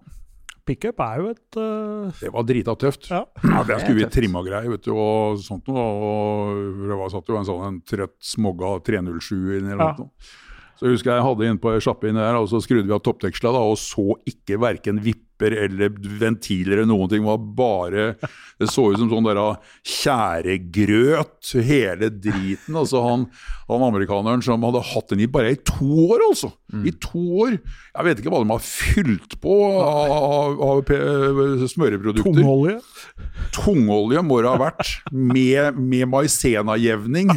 B: Pickup er jo et uh...
C: Det var drita tøft.
B: Ja.
C: Ja, den
A: Det er
C: skulle vi trimma greier, vet du, og sånt noe. Og det var satt jo en sånn en trøtt smogga 307 inni eller
B: Ja.
C: noe. Så jeg husker jeg hadde inn på sjappe inni der, og så skrudde vi av toppdeksla og så ikke verken vipper eller ventiler eller noen ting. Det var bare Det så ut som sånn der tjæregrøt, hele driten. Altså han, han amerikaneren som hadde hatt den i bare i to år, altså. I to år. Jeg vet ikke hva de har fylt på av, av smøreprodukter
B: tungolje.
C: tungolje må det ha vært, med, med maisenajevning.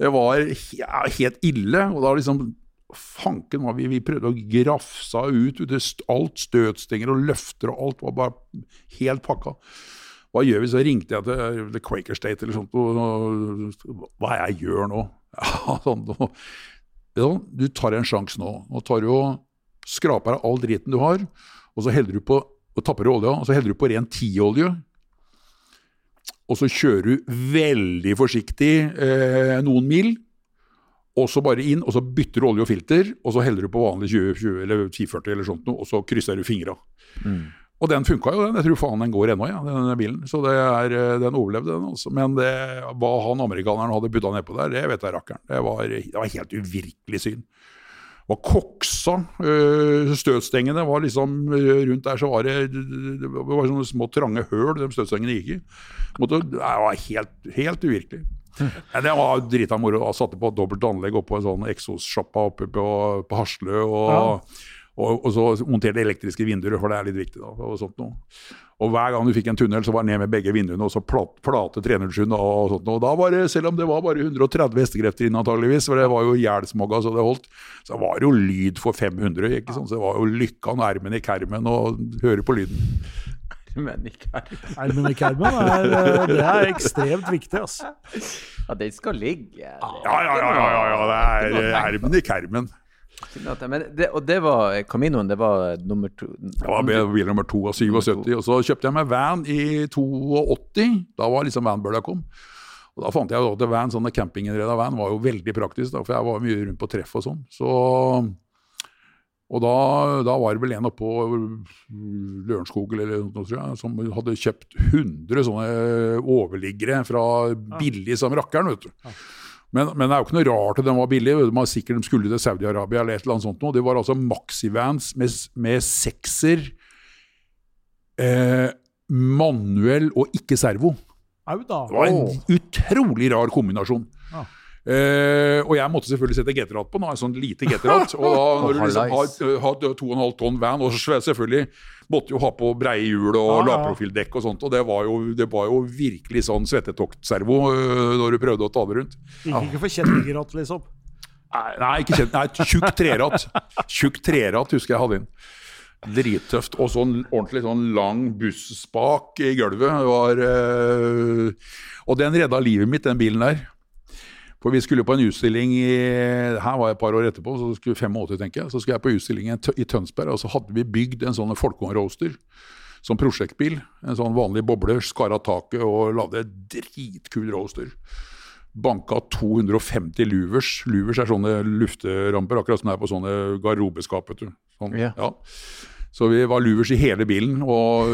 C: Det var ja, helt ille. Og da liksom Fanken var vi, vi prøvde å grafsa ut ut alt støtstenger og løfter og alt var bare helt pakka. Hva gjør vi? Så ringte jeg til The Quaker State eller sånt. Og, hva jeg gjør nå? Sånn, ja, du tar en sjanse nå. Nå tar du og skraper av all driten du har, og så heller du på og tapper du olja, og så heller du på ren tiolje. Og så kjører du veldig forsiktig eh, noen mil, og så bare inn, og så bytter du olje og filter, og så heller du på vanlig 20, 20 eller 1040 eller sånt noe, og så krysser du fingra.
A: Mm.
C: Og den funka jo, den. Jeg tror faen den går ennå, ja, denne bilen. Så det er, eh, den overlevde, den. altså. Men det, hva han amerikaneren hadde putta nedpå der, det vet jeg rakkeren. Det var, det var helt uvirkelig syn. Det var koksa. øh, Støtstengene var liksom øh, Rundt der så var det Det var sånne små trange høl de støtstengene gikk i. Det var helt, helt uvirkelig. Men det var drita moro. Jeg satte på dobbelt anlegg oppå en sånn eksossjappa oppe på, på Haslø. Og, og, og så monterte elektriske vinduer, for det er litt viktig. da, og sånt noe. Og hver gang du fikk en tunnel, så var det ned med begge vinduene og så plat, plate 307 da, og sånt noe. Og da var det, selv om det var bare 130 hestekrefter inn antageligvis, for det var jo jælsmogga så det holdt, så var det jo lyd for 500. ikke sant? Så det var jo lykkan ermen i kermen og høre på lyden.
A: Men i her.
B: Ermen i kermen er, øh, det er ekstremt viktig, altså.
A: Ja, den skal ligge.
C: Ja, ja, ja, ja, ja, ja det er ermen i kermen.
A: Men det, og det var Caminoen, det var nummer to
C: Det var bil nummer to av 77. Og så kjøpte jeg meg van i 82. Da var liksom vanbøla kom. Og Da fant jeg at van, sånne campinginnreda van var jo veldig praktisk, da, for jeg var mye rundt på treff og sånn. Så, og da, da var det vel en oppå på Lørenskog eller noe, tror jeg, som hadde kjøpt 100 sånne overliggere fra billig som rakkeren. vet du. Men, men det er jo ikke noe rart at den var billig. De var sikkert de skulle til Saudi-Arabia eller et eller annet sånt. noe. Det var altså maxivans med, med sekser, eh, manuell og ikke servo. Det var en utrolig rar kombinasjon.
B: Ja.
C: Eh, og jeg måtte selvfølgelig sette GT-ratt på, nå, en sånn lite GT-ratt. Og da, når du liksom har, har 2,5 tonn van, og så selvfølgelig måtte jo ha på breie hjul og
B: ah, ja.
C: lavprofildekk og sånt, og det var jo, det var jo virkelig sånn svettetokservo øh, når du prøvde å ta det rundt.
B: Gikk ikke for kjettingratt, liksom.
C: Nei, nei ikke kjent, nei, tjukk treratt. Tjukk treratt husker jeg hadde inn. Drittøft. Og sånn ordentlig sånn lang busspak i gulvet. Var, øh, og den redda livet mitt, den bilen der. For vi skulle på en utstilling i, her var jeg et par år etterpå, så skulle 85 tenker jeg, så skulle jeg på utstilling i Tønsberg, og så hadde vi bygd en sånn Folkong-roaster som prosjektbil. En sånn vanlig boble, skar av taket og lagde en dritkul roaster. Banka 250 luvers. Luvers er sånne lufteramper, akkurat som det er på sånne garderobeskap. Sånn,
A: yeah.
C: ja. Så vi var luvers i hele bilen, og,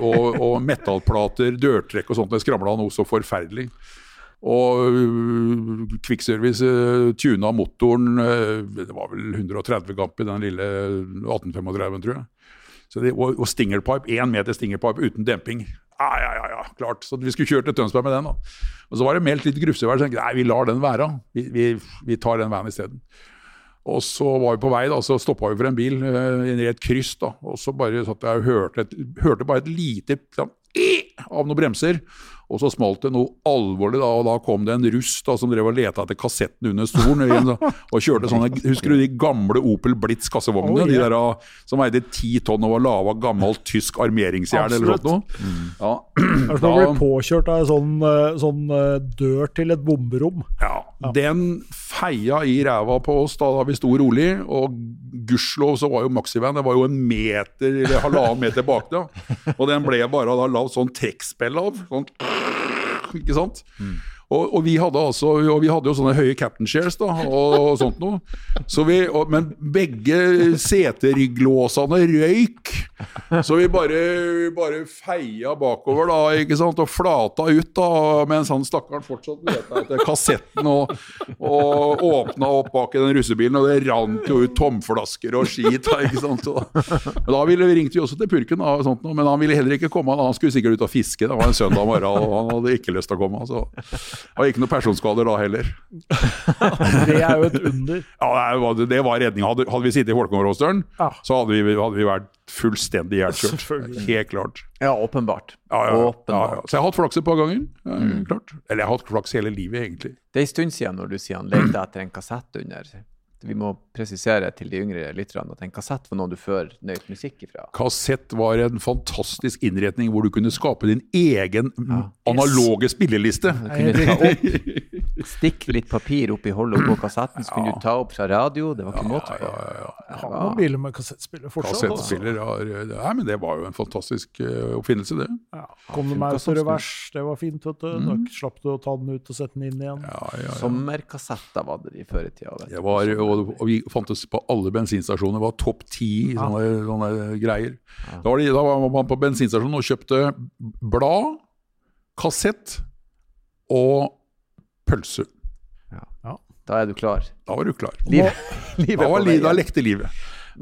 C: og, og metallplater, dørtrekk og sånt. Det skramla noe så forferdelig. Og øh, Kvikkservice uh, tuna motoren øh, Det var vel 130 gamp i den lille 1835, tror jeg. Det, og, og stingerpipe, én meter stingerpipe uten demping. Ja, ja, ja, ja, klart. Så vi skulle kjørt til Tønsberg med den. da. Og så var det meldt litt grufsevær, så tenkte jeg nei, vi lar den være. Vi, vi, vi tar den vanen isteden. Og så var vi på vei, da, så stoppa vi for en bil eh, i et kryss. da, Og så bare satt jeg og hørte, et, hørte bare et lite sånn, av noen bremser. Og så smalt det noe alvorlig, da, og da kom det en russ da, som drev og leta etter kassetten under stolen. Og kjørte sånne, Husker du de gamle Opel Blitz kassevognene?
B: Oh,
C: De
B: yeah.
C: der ah, som veide ti tonn og var laga av gammelt tysk armeringsjern eller
B: sånt
C: noe? Ja.
B: Det er som å bli påkjørt av en sånn, eh, sånn eh, dør til et bomberom.
C: Ja, Den feia i ræva på oss da, da vi sto rolig, og gudskjelov så var jo Maxivan det var jo en meter eller halvannen meter bak da. Og den ble bare da lagd sånn trekkspill av. Sånn, ikke sant? Og, og vi hadde altså, og vi hadde jo sånne høye captain shares da, og, og sånt noe. Så vi, og, men begge seterygglåsene røyk. Så vi bare, bare feia bakover da, ikke sant, og flata ut da, mens han stakkaren fortsatt leta etter kassetten og, og åpna opp bak i den russebilen, og det rant jo ut tomflasker og skit. ikke sant. Og, da ville vi ringte vi også til purken, og sånt, men han ville heller ikke komme. Han skulle sikkert ut og fiske, det var en søndag morgen, og han hadde ikke lyst til å komme. Så. Det var ikke noen personskader da heller.
B: Det er jo et under.
C: Ja, det var, det redninga. Hadde, hadde vi sittet i
B: Ja.
C: så hadde vi, hadde vi vært fullstendig ihjelkjørt. Helt klart.
A: Ja, åpenbart.
C: Ja, ja,
A: Åpenbart.
C: ja. Så jeg har hatt flaks et par ganger. Ja, klart. Eller jeg har hatt flaks hele livet, egentlig.
A: Det er en stund siden når du sier han lekte etter en kassett under. Vi må presisere til de yngre lytterne at en kassett var noe du før nøyt musikk ifra.
C: Kassett var en fantastisk innretning hvor du kunne skape din egen mm,
A: Ja.
C: analoge spilleliste.
A: Du kunne ta opp, stikke litt papir oppi hullet på kassetten, så kunne du ta opp fra radio. Det var ikke måte på.
B: Jeg har noen biler med kassettspiller fortsatt.
C: Kassettspiller ja, Nei, men det var jo en fantastisk eh, oppfinnelse, det.
B: Ja. Kom
A: du
B: meg
A: på
B: til revers, det var fint. vet du. Da slapp du å ta den ut og sette den inn igjen.
C: Ja, ja, ja.
A: Sommerkassetter var det i før i tida.
C: Det var, og, og vi fantes på alle bensinstasjoner. Det var topp ti sånne, sånne greier. Da, var det, da var man på bensinstasjonen og kjøpte blad, kassett og pølse.
A: Da er du klar.
C: Da var du klar.
A: Liv, livet
C: Da, var, li- da lekte livet.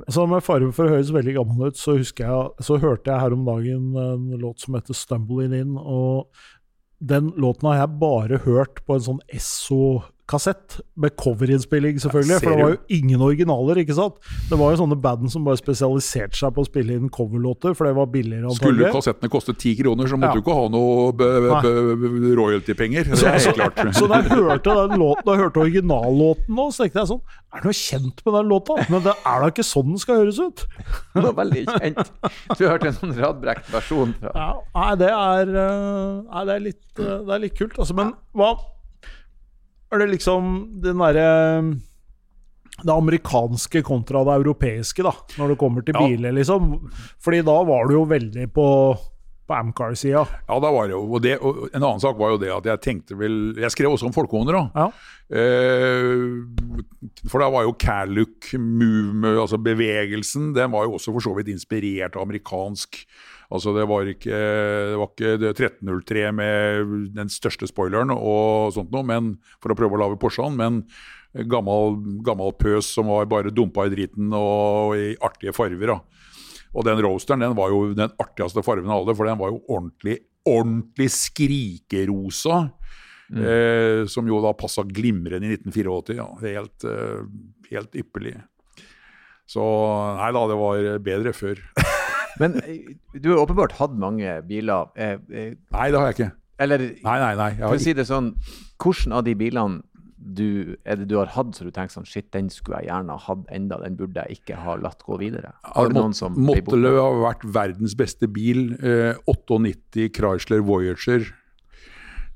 B: Så med fare for å høres veldig gammel ut, så, jeg, så hørte jeg her om dagen en låt som heter 'Stumbling In'. og Den låten har jeg bare hørt på en sånn Esso-kassett, med coverinnspilling, selvfølgelig. For det var jo ingen originaler, ikke sant? Det var jo sånne band som bare spesialiserte seg på å spille inn coverlåter, for det var billigere,
C: Skulle kassettene koste ti kroner, så måtte
B: Ja.
C: du ikke ha noe royalty-penger. Det er helt klart.
B: Så da jeg hørte den låten, da jeg hørte originallåten nå, så tenkte jeg sånn Er det noe kjent med den låta? Men det er da ikke sånn den skal høres ut?
A: Det var veldig kjent. Du hørte en sånn radbrekt versjon
B: Ja, nei, det er, eh, nei, det er, litt, eh, det er litt kult. Altså, men hva Er det liksom den derre det amerikanske kontra det europeiske, da, når det kommer til
C: Ja.
B: biler, liksom. Fordi da var du jo veldig på, på Amcar-sida.
C: Ja, da var det jo, og, det, og En annen sak var jo det at jeg tenkte vel Jeg skrev også om folkevogner, da.
B: Ja.
C: Eh, for da var jo Calluc movement, altså bevegelsen, den var jo også for så vidt inspirert av amerikansk. Altså Det var ikke, det var ikke 1303 med den største spoileren og sånt noe, men, for å prøve å lage Porsche'n, men gammel, gammel pøs som var bare dumpa i driten og i artige farger. da. Og den roasteren den var jo den artigste fargen av alle, for den var jo ordentlig, ordentlig skrikerosa. Eh, som jo da passa glimrende i 1984. Ja. Helt, eh, helt ypperlig. Så nei da, det var bedre før.
A: Men eh, du har åpenbart hatt mange biler. Eh, eh,
C: Nei, det har jeg ikke.
A: eller
C: Nei, nei, nei.
A: For å si det sånn, hvordan av de bilene du, er det du har hatt så du tenker sånn Shit, den skulle jeg gjerne hatt enda, den burde jeg ikke ha latt gå videre. Har du noen som?
C: Mottelø har vært verdens beste bil. Eh, 98 Chrysler Voyager.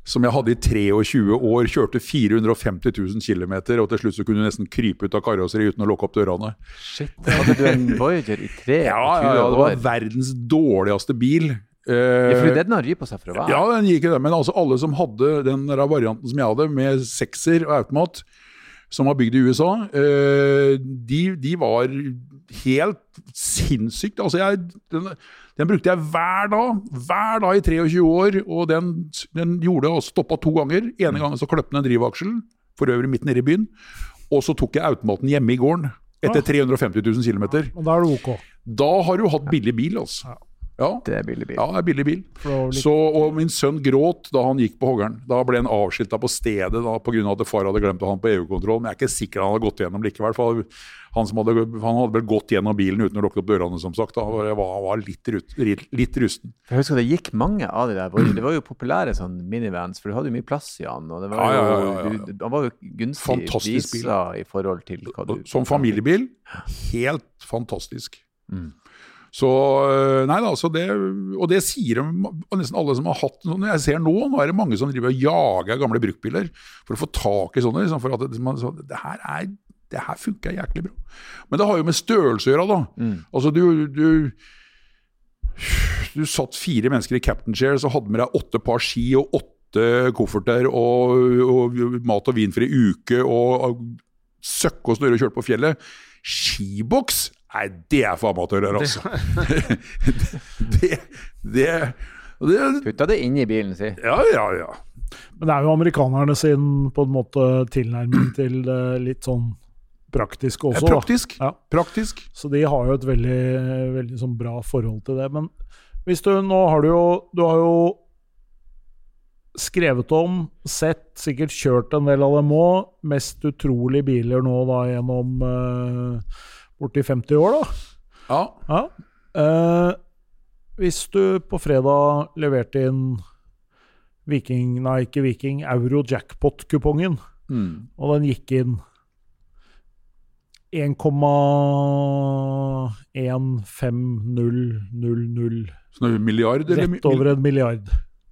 C: Som jeg hadde i 23 år. Kjørte 450 000 km, og til slutt så kunne du nesten krype ut av karosseriet uten å lukke opp dørene.
A: Shit, hadde du en Voyager i 23
C: Ja, ja, ja, det var verdens dårligste bil. Uh,
A: Ja, fordi den har på seg for å være.
C: Ja, den gikk i det. Men altså alle som hadde den der varianten som jeg hadde, med sekser og automat, som var bygd i USA, uh, de, de var helt sinnssykt. Altså jeg, den, den brukte jeg hver dag, hver dag i 23 år, og den, den gjorde og stoppa to ganger. Ene gangen så kløpte den en drivaksel, for øvrig midt nede i byen. Og så tok jeg automaten hjemme i gården. Etter 350 000 km.
B: Og da er det ok.
C: Da har du hatt billig bil, altså. Ja,
A: Det er billig bil.
C: ja det er billig bil.
B: Litt-
C: Så, og min sønn gråt da han gikk på hoggeren. Da ble han avskilta på stedet da, pga. at far hadde glemt å ha han på EU-kontroll. Men jeg er ikke sikker han hadde gått gjennom likevel. For han, som hadde, han hadde vel gått gjennom bilen uten å lukke opp dørene, som sagt. Da. Jeg var, var litt, rut, litt rusten.
A: Jeg husker det gikk mange av de der. Det var jo populære sånn minivans, for du hadde jo mye plass i han. Og det var jo,
C: ja, ja, ja.
A: Han var jo gunstig
C: Fantastisk bil.
A: i forhold til hva du
C: Som familiebil, helt fantastisk.
A: Mm.
C: Så øh, Nei da, så det, og det sier de, nesten alle som har hatt sånn. Jeg ser nå, nå er det mange som driver og jager gamle bruktbiler for å få tak i sånne. Liksom, for at det, man, så, det her er det her funker jæklig bra. Men det har jo med størrelse å gjøre, da.
A: Mm.
C: Altså, du, du Du satt fire mennesker i captain chair, så hadde med deg åtte par ski og åtte kofferter og, og mat og vin for ei uke og, og søkke og snurre og kjøre på fjellet. Skiboks? Nei, det er for amatører, altså. det, det, det
A: Putta det inn i bilen sin.
C: Ja, ja, ja.
B: Men det er jo amerikanerne sin på en måte tilnærming til det litt sånn praktisk også. da.
C: praktisk.
B: Ja.
C: Praktisk.
B: Så de har jo et veldig, veldig sånn bra forhold til det. Men hvis du nå har du jo Du har jo skrevet om, sett, sikkert kjørt en del av dem òg. Mest utrolige biler nå da gjennom uh, borti 50 år, da.
C: Ja.
B: Ja. Eh, hvis du på fredag leverte inn Viking, nei ikke Viking, Euro Jackpot-kupongen,
C: Mm.
B: og den gikk inn 1,150000
C: Så det er milliard, eller?
B: Rett over en milliard.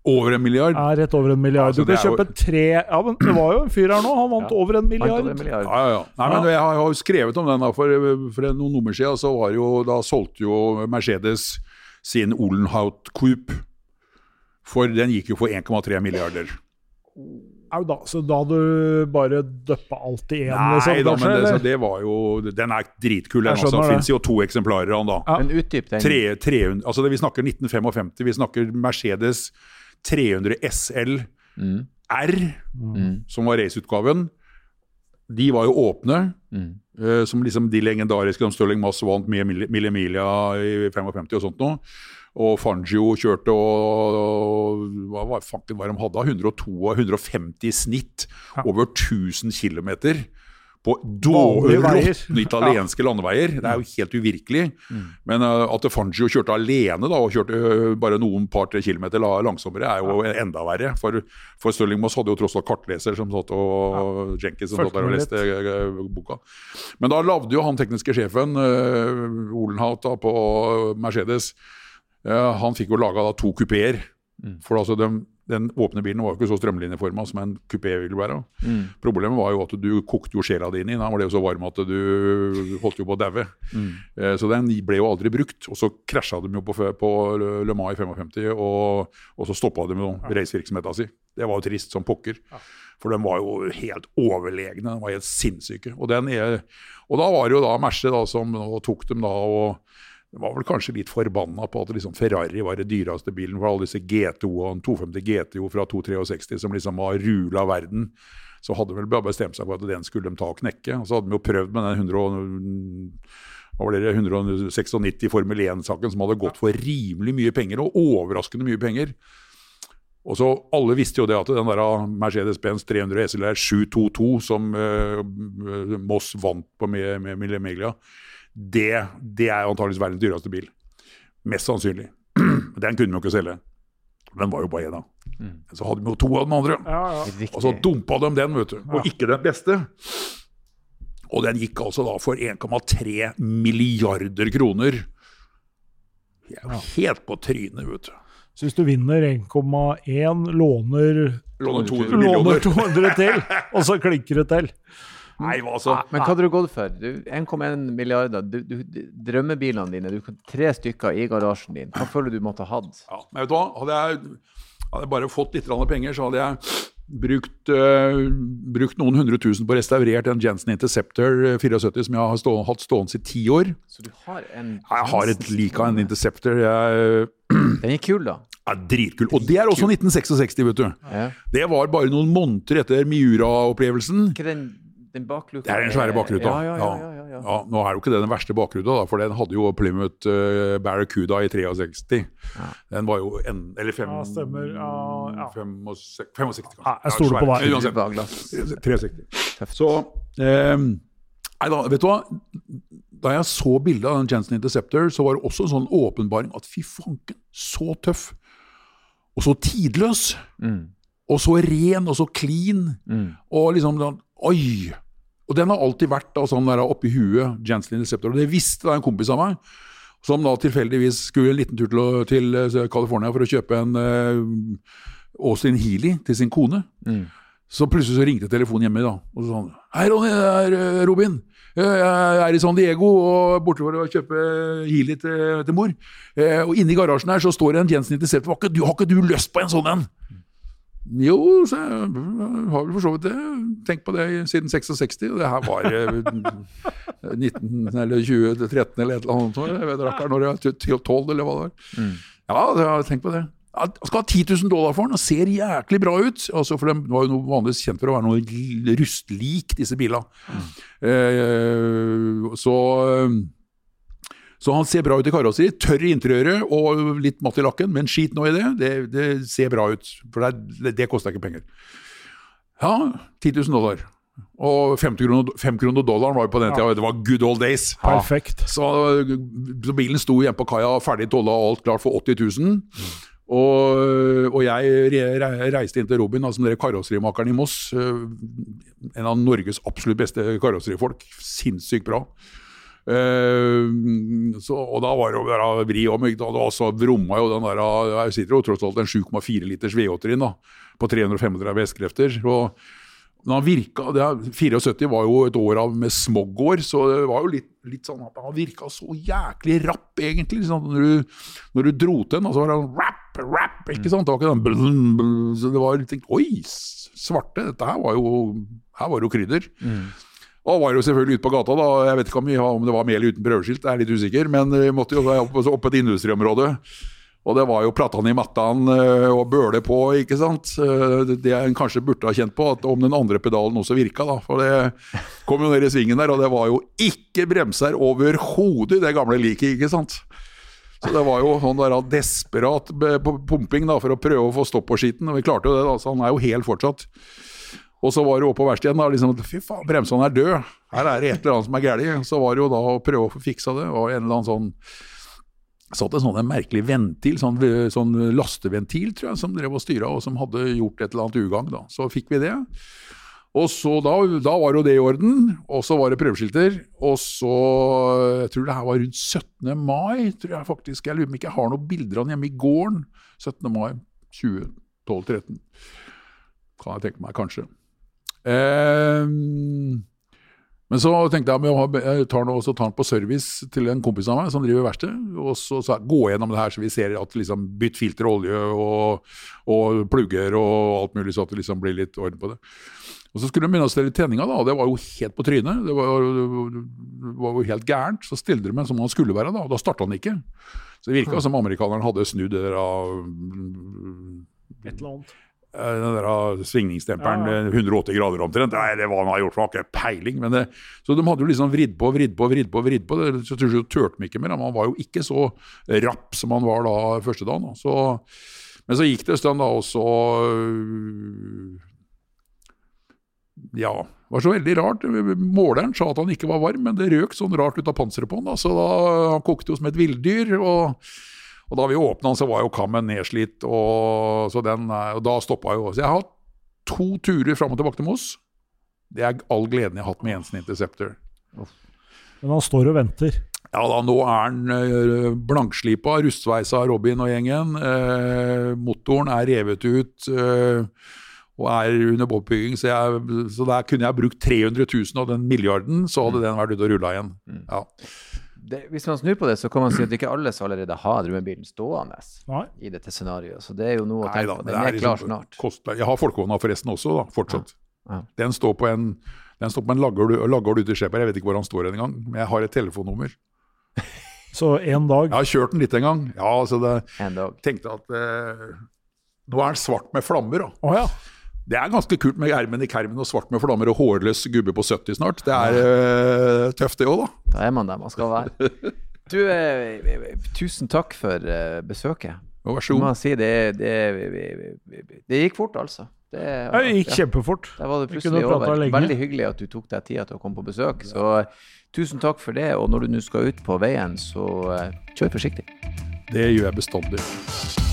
C: Over en milliard?
B: Ja, rett over en milliard.
C: Altså,
B: du kan
C: er jo-
B: kjøpe tre Ja, men det var jo en fyr her nå, han vant
A: Ja.
B: over en milliard.
A: over en milliard.
C: Ja, ja, ja. Nei, men jeg har jo skrevet om den da, for, for noen nummer siden, så var jo, da solgte jo Mercedes sin Olenhout Coupe. For den gikk jo for 1,3 milliarder.
B: Au da, så da du bare døppa alt i én,
C: Nei
B: sånt?
C: da,
B: kanskje?
C: men det, så det var jo Den er dritkul, den. Altså. Det. fins jo to eksemplarer av den, da.
B: Ja.
A: Men utdyp den.
C: Tre, tre, altså det, vi snakker 1955. Vi snakker Mercedes 300 SL
A: Mm.
C: R,
A: Mm.
C: som var raceutgaven. De var jo åpne. Eh, som liksom de legendariske som Stirling Moss vant med Mille Emilia i 55 og sånt noe. Og Fangio kjørte og, og hva var fanken hva de hadde? 102 og 150 i snitt over 1000 km. På råtne italienske landeveier. Det er jo helt uvirkelig. Men uh, at Fangio kjørte alene da, og kjørte eh, bare noen par-tre kilometer langsommere, er jo enda verre. For, for Stirling Moss hadde jo tross alt kartleser som satt og Jenkins som satt der og leste eh, boka. Men da lagde jo han tekniske sjefen, uh, Olenhout på Mercedes, han fikk jo laga to kupeer. For altså den, den åpne bilen var jo ikke så strømlinjeforma som en kupé vil være.
A: Mm.
C: Problemet var jo at du kokte jo sjela di inn i den. Den var det jo så varm at du holdt jo på å daue.
A: Mm.
C: Eh, Så den ble jo aldri brukt. Og så krasja de jo på, på Le Mans i 55, og, og så stoppa de jo racevirksomheta si. Det var jo trist som pokker. For de var jo helt overlegne. De var helt sinnssyke. Og, den og da var det jo da Merce da, som tok dem da og var vel kanskje litt forbanna på at liksom Ferrari var den dyreste bilen for alle disse GTO og 250 GTO fra 263 som liksom var rula verden. Så hadde de vel bare bestemt seg for at den skulle de ta og knekke. Og så hadde de jo prøvd med den 100 hva var det, 196 Formel 1-saken som hadde gått for rimelig mye penger, og overraskende mye penger. Og så Alle visste jo det at den der Mercedes-Benz 300 SLR 722 som uh, Moss vant på med, med, med Meglia, det, det er antakeligvis verdens dyreste bil. Mest sannsynlig. Den kunne vi jo ikke selge. Den var jo bare én av. Mm. Så hadde vi jo to av den andre.
B: Ja, ja.
C: Og så dumpa de den, vet du. Og ikke den beste. Og den gikk altså da for 1,3 milliarder kroner. Jeg er jo helt på trynet, vet du.
B: Så hvis du vinner 1,1, låner
C: Låner 200
B: millioner. 200 til, og så klinker det til.
C: Nei, altså.
A: Men hva hadde du gått for? 1,1 milliarder. Du, du, drømmebilene dine, du kan tre stykker i garasjen din. Hva føler du måtte ha hatt?
C: Ja, men vet du hva? Hadde jeg, hadde jeg bare fått litt penger, så hadde jeg brukt, uh, brukt, noen hundre tusen på å restaurert en Jensen Interceptor 74 eh, som jeg har stå, hatt stående i ti år.
A: Så du har en
C: Jeg har et lik av en Interceptor. Jeg,
A: Den er kul, da.
C: Ja, Dritkul. Og det er også 1966, vet du. Ja. Det var bare noen måneder etter Miura-opplevelsen.
A: Ikke den den bakluka
C: Det er den svære bakruta.
A: Ja, ja, ja, ja,
C: Nå er jo ikke det den verste bakruta, da, for den hadde jo Plymouth uh, Barracuda i 63. Den var jo en, Eller fem,
B: ja, stemmer. Ja,
C: 65, 65 kanskje.
B: Ja, jeg stoler på deg.
C: Uansett. 63. Så um, Nei da, vet du hva? Da jeg så bildet av den Jensen Interceptor, så var det også en sånn åpenbaring at fy fanken, så tøff. Og så tidløs. Mm. Og så ren og så clean. Mm. Og liksom Oi! Og den har alltid vært da, sånn der oppi huet, Jensen Interceptor. Og det visste da en kompis av meg, som da tilfeldigvis skulle en liten tur til, til eh, California for å kjøpe en uh, Austin Healy til sin kone. Mm. Så plutselig så ringte telefonen hjemme, da. Og så sa han Hei, Ronny, det er eh, Robin. Jeg er i San Diego og borte for å kjøpe Healy til, til mor. Og inni garasjen her så står det en Jensen Interceptor. Har ikke du, har ikke du lyst på en sånn en? Jo, så jeg har vel for så vidt det. Tenkt på det siden 66. Og det her var 19 eh, eller 2013 eller et eller annet. Jeg vet ikke når jeg var 12 eller hva det var. Mm. Ja, jeg har tenkt på det. Jeg skal ha 10 000 dollar for den og ser jæklig bra ut. Altså, for den var jo noe vanligvis kjent for å være noe rustlik, disse bilene. Mm. Eh, så så han ser bra ut i karosseriet. Tørr i interiøret og litt matt i lakken, men skit nå i det. Det, det ser bra ut. For det, det koster ikke penger. Ja, 10 000 dollar. Og 5 kroner, 5 kroner dollaren var jo på den tida, det var good old days.
B: Perfekt.
C: Så, så bilen sto hjemme på kaia, ferdig tolla og alt klart for 80 000. Og, og, jeg reiste inn til Robin, altså dere karosserimakeren i Moss. Eh, en av Norges absolutt beste karosserifolk. Sinnssykt bra. Uh, så, og da var det jo vri om. Og så vromma jo den der Jeg sitter jo tross alt en 7,4 liters V8-er på 335 hestekrefter. Og når han virka, det, 74 var jo et år av med smoggår, så det var jo litt, litt sånn at han virka så jæklig rapp, egentlig. Liksom, når, du, når, du, dro til den, så var det sånn rap, rap, ikke sant? Det var ikke den blum, blum, så det var litt Oi, svarte! Dette her var jo, her var jo krydder. Mm. Og var jo selvfølgelig ute på gata, da. Jeg vet ikke om, om det var med eller uten prøveskilt, jeg er litt usikker. Men vi måtte jo opp, opp et industriområde. Og det var jo platan i mattan eh, og bøle på, ikke sant. Eh, det en kanskje burde ha kjent på, at om den andre pedalen også virka, da. For det kom jo ned i svingen der, og det var jo ikke bremser overhodet i det gamle liket, ikke sant. Så det var jo sånn der desperat pumping da, for å prøve å få stopp på skitten. Og vi klarte jo det, da, så han er jo helt fortsatt. Og så var det oppe på verkstedet da, liksom, Fy faen, bremsene er død! Her er det et eller annet som er galt. Så var det jo da å prøve å få fiksa det. og en eller annen sånn satt en sånn en merkelig ventil, sånn, sånn, lasteventil, tror jeg, som drev og styra, og som hadde gjort et eller annet ugagn. da. Så fikk vi det. Og så da, da var jo det i orden, og så var det prøveskilter. Og så Jeg tror det her var rundt 17. mai, tror jeg faktisk. Jeg lurer på om ikke jeg har noen bilder av den hjemme i gården. 17. mai 2012-13. Kan jeg tenke meg, kanskje. Eh, men så tenkte jeg at jeg tar den, tar den på service til en kompis av meg som driver verksted. Og så, så gå gjennom det her så vi ser at liksom bytt filter og olje og, og, plugger og alt mulig, så at det liksom blir litt orden på det. Og Så skulle de begynne å stelle tenninga, da, og det var jo helt på trynet. Det var, det var jo helt gærent. Så stilte de meg som han skulle være, da, og da starta han ikke. Så det virka som amerikaneren hadde snudd det der av
B: Et eller annet.
C: Eh, den der svingningsdemperen ja. 180 grader omtrent. Nei, det var han har gjort, for ikke peiling. Men det, så de hadde jo liksom vridd på, vridd på, vridd på. vridd på, det, Så til slutt turte de ikke mer. Man var jo ikke så rapp som han var da første dagen. Så, Men så gikk det en stund, da, og så øh, Ja, det var så veldig rart. Måleren sa at han ikke var varm, men det røk sånn rart ut av panseret på han. da, Så da, han kokte jo som et villdyr. og og da vi åpna den, så var jo kammen nedslitt, og, så den, og da stoppa jo. Så jeg har hatt to turer fram og tilbake til Moss. Det er all gleden jeg har hatt med Jensen Interceptor.
B: Men han står og venter.
C: Ja da, nå er han øh, blankslipa, rustsveisa Robin og gjengen. Eh, motoren er revet ut eh, og er under påbygging, så, jeg, så der kunne jeg brukt 300 000 av den milliarden, så hadde den vært ute og rulla igjen. Ja.
A: Det, hvis man snur på det, så kan man si at ikke alle som allerede har drømmebilen stående
B: Nei.
A: i dette scenarioet. Så det er jo noe å tenke på. Den er,
C: er
A: klar
C: liksom
A: snart.
C: kostbar. Jeg har folkehånda forresten også, da, fortsatt.
A: Ja.
C: Den står på en den står på en laggård laggård ute i Skjeberg. Jeg vet ikke hvor han står engang, men jeg har et telefonnummer.
B: Så en dag
C: Jeg har kjørt den litt en gang. Ja, altså det,
A: En dag.
C: tenkte at eh, Nå er den svart med flammer, da.
B: Oh, ja.
C: Det er ganske kult med ermen i kermen og svart med flammer og hårløs gubbe på 70 snart. Det er uh, tøft, det òg, da.
A: Da er man der man skal være. Du, uh, tusen takk for uh, besøket.
C: Vær så god.
A: si det, det, det gikk fort, altså. Det,
B: Det gikk
A: ja,
B: kjempefort.
A: Der var det plutselig over.
B: lenge.
A: Veldig hyggelig at du tok deg tida til å komme på besøk. Så tusen takk for det. Og når du nå skal ut på veien, så kjør forsiktig.
C: Det gjør jeg bestandig.